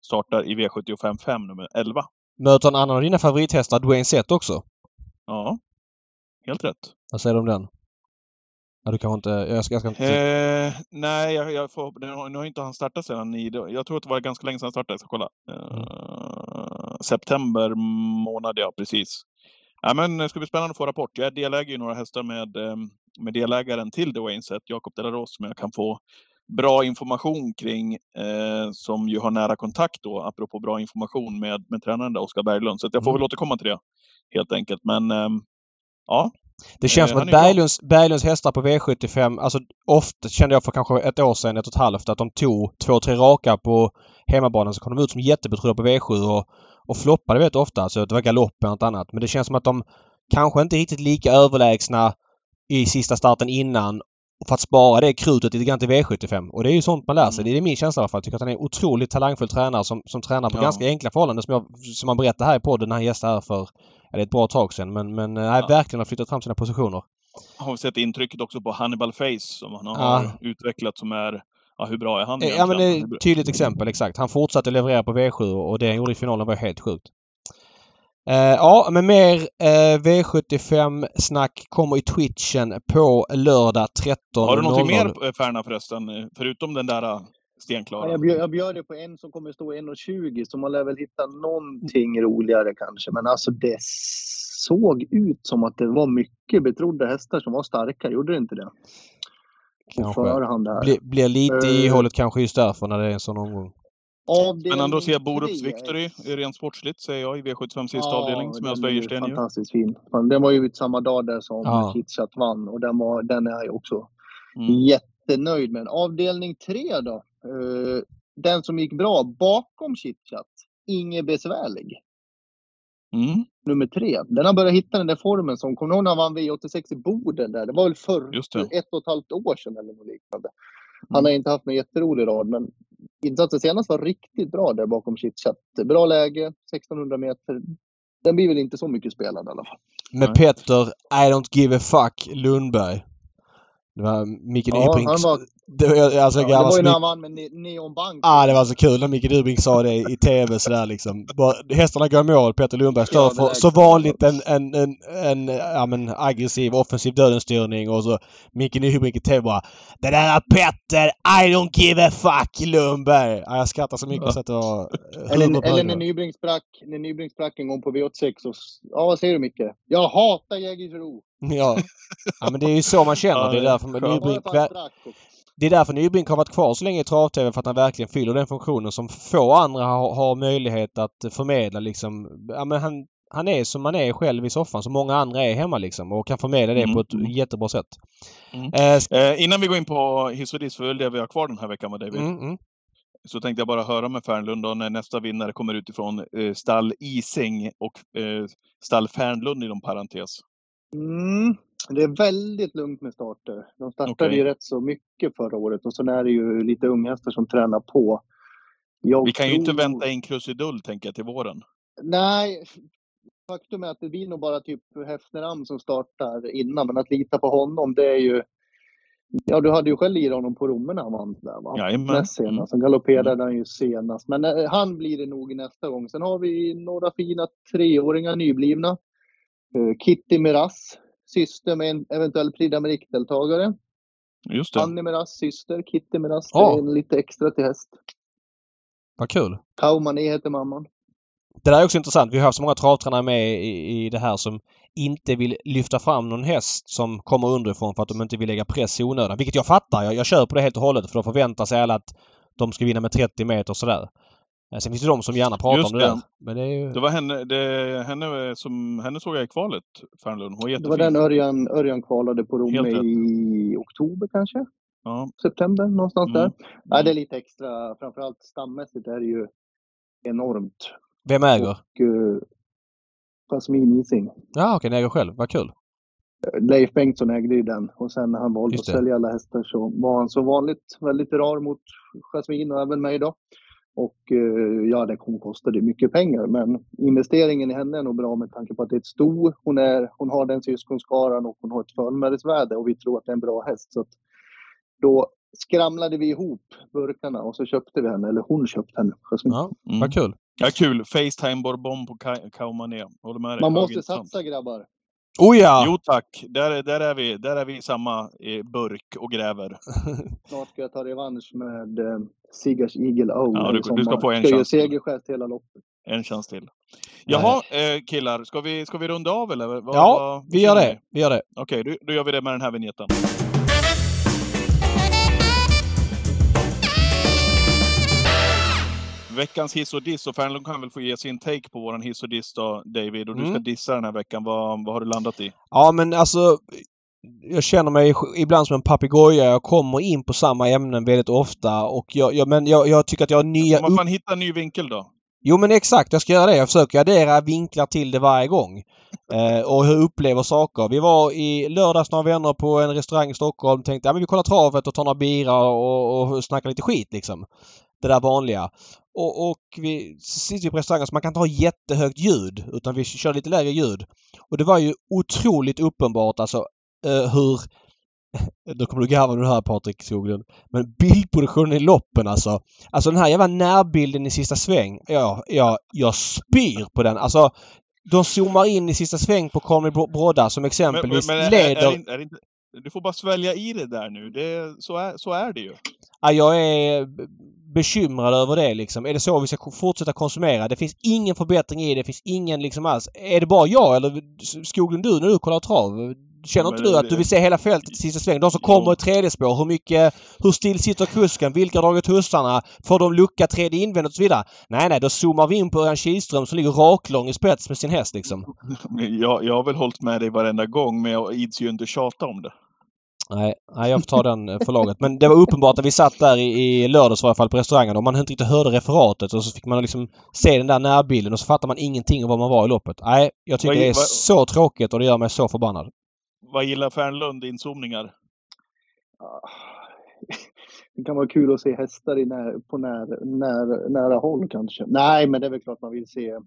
Startar i V75 5 nummer 11. Möter en annan av dina favorithästar, Dwayne Sett också? Ja, helt rätt. Vad säger du om den? Ja, du kanske inte... Jag ska, jag ska inte... Eh, nej, jag, jag får, nu har- inte han startat sedan i... Jag tror att det var ganska länge sedan han startade. Jag ska kolla. Eh, September månad, ja precis. Ja, men det ska bli spännande att få rapport. Jag är delägare i några hästar med, eh, med delägaren till Dwayne Set, Jakob Delaros, som jag kan få bra information kring, eh, som ju har nära kontakt då, apropå bra information med, med tränaren där, Oskar Berglund. Så jag får Mm. väl återkomma till det, helt enkelt. Men ehm, ja, Det känns Eh, som att. Berglunds, Berglunds hästar på V75, alltså ofta kände jag för kanske ett år sedan, ett och ett halvt, att de tog två, tre raka på hemmabanan så kom de ut som jättebetrodda på V7 och, och floppade väldigt ofta. Så det var galopp eller något annat. Men det känns som att de kanske inte är riktigt lika överlägsna i sista starten innan för att spara det krutet lite grann till V75. Och det är ju sånt man lär sig. Mm. Det är min känsla i alla fall. Jag tycker att han är en otroligt talangfull tränare som, som tränar på Ja. ganska enkla förhållanden som, jag, som han berättade här i podden när han gästade här för det är ett bra tag sedan. Men, men äh, Ja. verkligen har flyttat fram sina positioner. Har vi sett intrycket också på Hannibal Face som han har Ja. utvecklat som är... Ja, hur bra är han Eh, Ja men det är egentligen? ett tydligt exempel, exakt. Han fortsatte leverera på V7 och det han gjorde i finalen var helt sjukt. Eh, ja, men mer eh, V75-snack kommer i Twitchen på lördag 13.00. Har du någonting mer eh, Färna förresten? eh, Förutom den där eh, stenklara? Ja, Jag bjöd, jag bjöd det på en som kommer stå 1,20 så man lär väl hitta någonting roligare kanske. Men alltså det såg ut som att det var mycket betrodda hästar som var starka, gjorde det inte det? Kanske. förhand där. Blir, blir lite i Eh. hållet kanske just därför när det är en sån omgång. Avdelning Spännande att se Borups. Victory rent sportsligt säger jag i V75 sista Ja, avdelning som jag är ju. Fantastiskt fin. Den var ju samma dag där som Ja. KitChat vann och den, var, den är jag också Mm. jättenöjd med. Avdelning tre då. Eh, den som gick bra bakom KitChat. Inge Besvärlig. Mm. Nummer tre. Den har börjat hitta den där formen som, kommer ihåg när han vann V86 i Boden där? Det var väl för ett och ett halvt år sedan eller något liknande. Mm. Han har inte haft någon jätterolig rad men insatsen senast var riktigt bra där bakom KitChat. Bra läge, 1600 meter. Den blir väl inte så mycket spelad i alla fall. Med. Petter I don't give a fuck Lundberg. Det var Micke Ja, Nybrink. han var, Det var, alltså, ja, det var ju när han vann med Ne- Neon Bank. Ah, det var så kul när Micke Dubring sa det i TV sådär liksom. Bara, hästarna går i mål. Peter Lundberg står Ja, för så vanligt en, en, en, en ja, men, aggressiv offensiv dödenstyrning och så Micke Dubring i TV bara Det där är Petter! I don't give a fuck Lundberg! Ja, jag skrattar så mycket så att det var... eh, Eller, huvud på eller när. Nybrink sprack, när Nybrink sprack en gång på V86 och... Ja, vad säger du Micke? Jag hatar Jägersro! Ja. ja, men det är ju så man känner. Ja, Det är därför skönt. Bara Det är därför Nybrink har varit kvar så länge i trav-tv för att han verkligen fyller den funktionen som få andra har, har möjlighet att förmedla liksom. Ja, men han, han är som man är själv i soffan som många andra är hemma liksom och kan förmedla det Mm, på ett jättebra sätt. Mm. Eh, Eh, innan vi går in på hiss och diss, för det vi har kvar den här veckan med David. mm, mm. Så tänkte jag bara höra med Fernlund då, när nästa vinnare kommer utifrån eh, stall Ising och eh, stall Fernlund inom parentes. mm, det är väldigt lugnt med starter. De startade Okej. ju rätt så mycket förra året och sen är det ju lite unghästar som tränar på. Jag Vi kan ju inte tror- vänta in krusidull tänker jag till våren. Nej, faktum är att det blir nog bara typ Hefneram som startar innan, men att lita på honom det är ju... Ja, du hade ju själv i honom på Romme när han vann där va? Jajamän. Näst Mm. senast. Han galopperade han ju senast. Men eh, han blir det nog nästa gång. Sen har vi några fina treåringar nyblivna. Eh, Kitty Miras, syster med en eventuell Prix d'Amérique-deltagare. Just det. Annie Miras syster, Kitty Miras. Ja. Det är lite extra till häst. Vad kul! Kaumane heter mamman. Det där är också intressant. Vi har haft så många travtränare med i, i det här som inte vill lyfta fram någon häst som kommer underifrån för att de inte vill lägga press i onödan. Vilket jag fattar. Jag, jag kör på det helt och hållet för då förväntar sig alla att de ska vinna med 30 meter och sådär. Eh, Sen finns det de som gärna pratar Just om det det. där. Men det är ju... Det var henne, det, henne, som, henne såg jag i kvalet, Fernlund. Hon var Det var den Örjan, Örjan kvalade på rätt. i oktober kanske? Ja. September någonstans Mm. där. Ja, det är lite extra. Framförallt stammässigt är det ju enormt. Vem äger? Och uh, Jasmin Ising. Ja okej, ni äger själv. Vad kul. Leif Bengtsson ägde ju den och sen när han valde att sälja alla hästar så var han så vanligt väldigt rar mot Jasmin och även mig då. Och eh, ja, det kommer kosta det mycket pengar men investeringen i henne är nog bra med tanke på att det är ett sto. Hon, är, hon har den syskonskaran och hon har ett förmöresvärde och vi tror att det är en bra häst. Så att då skramlade vi ihop burkarna och så köpte vi henne, eller hon köpte henne. Ja, Mm. vad kul. Ja, kul. Facetime Bourbon på Ka- Kaumané. Håller med dig. Man måste satsa grabbar. Oh ja! Jo tack, där, där, är vi, där är vi i samma burk och gräver. [laughs] Snart ska jag ta revansch med eh, Sigars Eagle O. Ja, du- du ska få en Ska chans till. segerchef hela loppet. En chans till. Jaha, eh, killar. Ska vi, ska vi runda av eller? Vad, Ja, vad- vi gör det. Vi gör det. Okej, då, då gör vi det med den här vignetten. Veckans hiss och diss. Och Fernlund kan väl få ge sin take på våran hiss och diss då, David. Och du ska Mm. dissa den här veckan. Vad, vad har du landat i? Ja men alltså jag känner mig ibland som en papegoja. Jag kommer in på samma ämnen väldigt ofta och jag, jag, men jag, jag tycker att jag har nya... Man fan hittar en ny vinkel då? Jo men exakt, jag ska göra det. Jag försöker addera vinklar till det varje gång. [laughs] Eh, och hur jag upplever saker. Vi var i lördags några vänner på en restaurang i Stockholm. Tänkte ja, men vi kollar travet och tar några bira och, och snackar lite skit liksom. Det där vanliga. Och, och vi sitter på restaurangen så man kan inte ha jättehögt ljud utan vi kör lite lägre ljud. Och det var ju otroligt uppenbart alltså eh, hur [laughs] då kommer du garva nu här Patrik Skoglund. Men bildproduktionen i loppen alltså. Alltså den här jävla närbilden i sista sväng. Ja, ja, jag spyr på den. Alltså de zoomar in i sista sväng på Conny Brodda som exempelvis men, men, leder... Är, är, är inte, du får bara svälja i det där nu. Det, så, är, så är det ju. Ja, jag är bekymrad över det liksom. Är det så vi ska fortsätta konsumera? Det finns ingen förbättring i det. Det finns ingen liksom alls. Är det bara jag eller Skoglund du när du kollar trav? Känner inte du att du vill se hela fältet i sista svängen? De som kommer i tredje spår, hur mycket... Hur still sitter kusken? Vilka har dragit hussarna? Får de lucka tredje invändigt och så vidare? Nej, nej, då zoomar vi in på Örjan Kihlström som ligger raklång i spets med sin häst liksom. [laughs] Jag, jag har väl hållit med dig varenda gång men jag ids ju inte tjata om det. Nej, nej, jag får ta den eh, förlaget. Men det var uppenbart att vi satt där i, i lördags i alla fall på restaurangen och man inte riktigt hörde referatet och så fick man liksom se den där närbilden och så fattar man ingenting om var man var i loppet. Nej, jag tycker vad, det är vad, så tråkigt och det gör mig så förbannad. Vad gillar Fernlund inzoomningar? [laughs] Det kan vara kul att se hästar i när, på när, när, nära håll kanske. Nej, men det är väl klart man vill se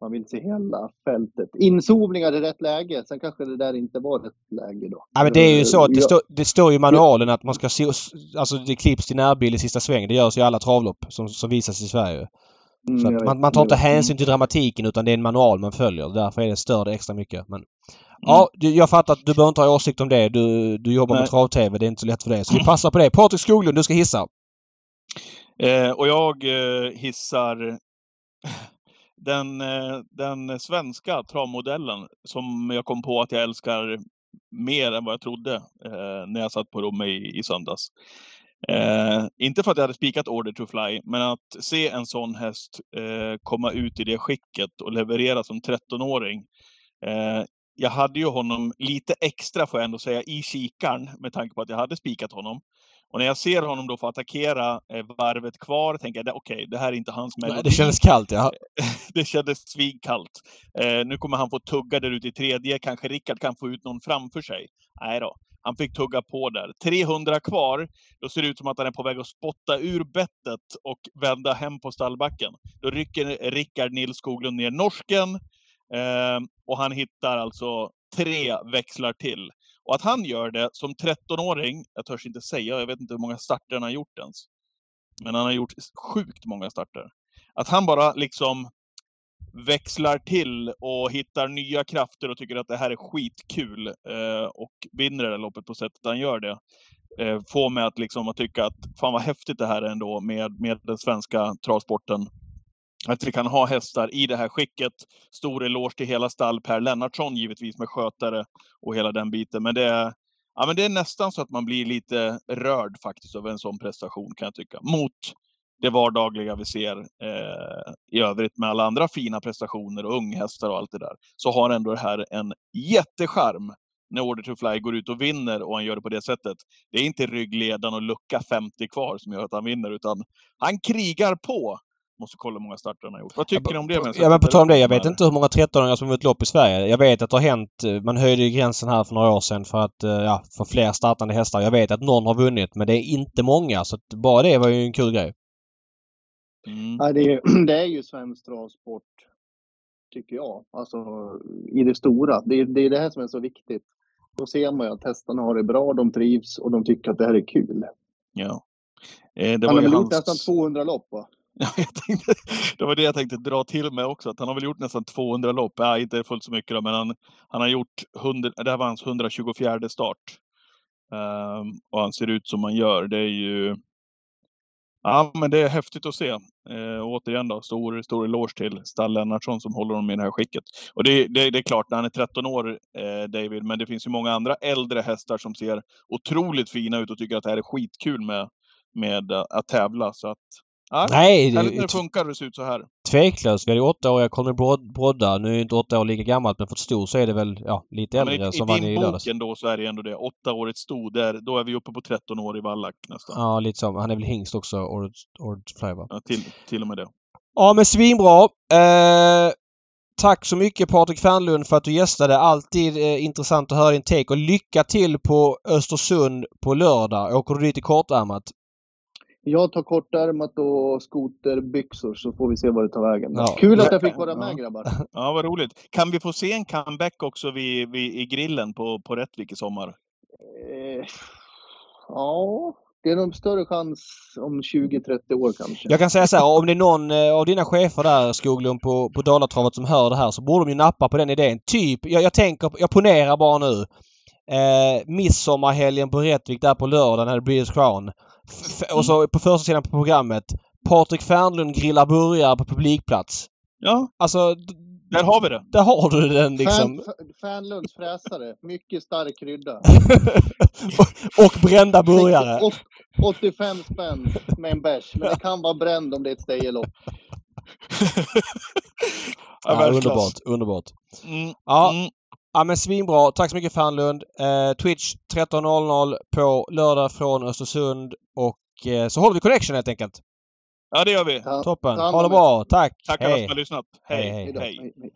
man vill se hela fältet. Inzoomningar i rätt läge. Sen kanske det där inte var rätt läge då. Ja, men det är ju så att det, stå, det står i manualen att man ska se... Alltså det klipps till närbild i sista sväng. Det görs i alla travlopp som, som visas i Sverige. Mm, så man, man, tar inte hänsyn till dramatiken utan det är en manual man följer. Därför är det stör det extra mycket. Men, mm. Ja, jag fattar att du behöver inte ha åsikt om det. Du, du jobbar Nej. med trav-tv. Det är inte så lätt för dig. Så vi passar på det. Patrik Skoglund, du ska hissa. Eh, och jag eh, hissar den, eh, den svenska travmodellen som jag kom på att jag älskar mer än vad jag trodde eh, när jag satt på Romme i, i söndags. Eh, inte för att jag hade spikat Order to Fly, men att se en sån häst eh, komma ut i det skicket och leverera som 13-åring. Eh, jag hade ju honom lite extra, får jag ändå säga, i kikaren med tanke på att jag hade spikat honom. Och när jag ser honom då få attackera eh, varvet kvar tänker jag okej, okay, det här är inte hans melodi. det kändes kallt ja. [laughs] det kändes svinkallt. Eh, nu kommer han få tugga där ute i tredje. Kanske Rickard kan få ut någon framför sig. Nej då. Han fick tugga på där. 300 kvar. Då ser det ut som att han är på väg att spotta ur bettet och vända hem på stallbacken. Då rycker Rickard Nils Skoglund ner norsken. Eh, och han hittar alltså tre växlar till. Och att han gör det som 13-åring, jag törs inte säga, jag vet inte hur många starter han har gjort ens. Men han har gjort sjukt många starter. Att han bara liksom växlar till och hittar nya krafter och tycker att det här är skitkul eh, och vinner det där loppet på sättet han gör det. Eh, får mig att liksom att tycka att fan vad häftigt det här är ändå med, med den svenska travsporten att vi kan ha hästar i det här skicket. Stor eloge till hela stall Per Lennartsson givetvis med skötare och hela den biten. Men det är, ja, men det är nästan så att man blir lite rörd faktiskt över en sån prestation kan jag tycka. Mot det vardagliga vi ser eh, i övrigt med alla andra fina prestationer och unghästar och allt det där. Så har ändå det här en jättecharm när Order to Fly går ut och vinner och han gör det på det sättet. Det är inte ryggledan och lucka 50 kvar som gör att han vinner utan han krigar på Måste kolla hur många starter han har gjort. Vad tycker ni om det? Ja men på tal om det. Jag vet inte hur många 13-åringar som vunnit lopp i Sverige. Jag vet att det har hänt. Eh, man höjde gränsen här för några år sedan för att, eh, ja, för fler startande hästar. Jag vet att någon har vunnit men det är inte många. Så att bara det var ju en kul grej. Mm. Ja, det, är, det är ju [clears throat] svensk travsport. Tycker jag. Alltså i det stora. Det, det är det här som är så viktigt. Då ser man ju att hästarna har det bra, de trivs och de tycker att det här är kul. Ja. Eh, det Han har väl hans... gjort nästan 200 lopp va? [laughs] Tänkte, det var det jag tänkte dra till med också. Att han har väl gjort nästan 200 lopp. Ja, inte fullt så mycket då, men han, han har gjort 100, det här var hans 124 start. Um, och han ser ut som han gör. Det är ju... Ja, men det är häftigt att se. Uh, återigen då, stor, stor eloge till Stall Lennartsson som håller honom i det här skicket. Och det, det, det är klart, när han är 13 år, eh, David, men det finns ju många andra äldre hästar som ser otroligt fina ut och tycker att det här är skitkul med, med att tävla. Så att, Ja, Nej, det, när det funkar och det ser ut så här. Tveklöst. Vi hade ju åttaåriga Conny Brodda. Nu är inte åtta år lika gammalt men för stor så är det väl ja, lite äldre ja, i, som vann i lördags. I din då så är det ändå det. Åttaårigt sto, där, då är vi uppe på 13 år i Wallach nästan. Ja, lite så. Han är väl hingst också, Årets Fly va? Ja, till, till och med det. Ja men svinbra. Eh, tack så mycket Patrik Fernlund för att du gästade. Alltid eh, intressant att höra din take och lycka till på Östersund på lördag. Åker du dit i kortärmat? Jag tar kortärmat och skoterbyxor så får vi se vad det tar vägen. Ja. Kul att jag fick vara med Ja. grabbar. Ja, vad roligt. Kan vi få se en comeback också vid, vid, i grillen på, på Rättvik i sommar? Eh, ja, det är nog större chans om 20-30 år kanske. Jag kan säga så här, om det är någon eh, av dina chefer där Skoglund på, på Dalatravet som hör det här så borde de ju nappa på den idén. Typ, jag, jag tänker, jag ponerar bara nu. Eh, midsommarhelgen på Rättvik där på lördag när det blir Crown. Och så på första sidan på programmet. Patrik Fernlund grillar burgare på publikplats. Ja, Alltså, där har vi det. där har du den liksom. Fan, Fanlunds fräsare. Mycket stark krydda. [laughs] och brända burgare. Åt- 85 spänn med en bärs. Men det kan vara bränd om det är ett stejelopp. Ja, [laughs] Ja, underbart, underbart. Mm, Ja, mm. Ja men svinbra. Tack så mycket Fanlund. Eh, Twitch 13.00 på lördag från Östersund och eh, så håller vi connection helt enkelt. ja, det gör vi. Ta- Toppen. Ha det bra. Tack. Tack alla som har lyssnat. Hej, Hej. hej. Hej då. hej. Hej, hej.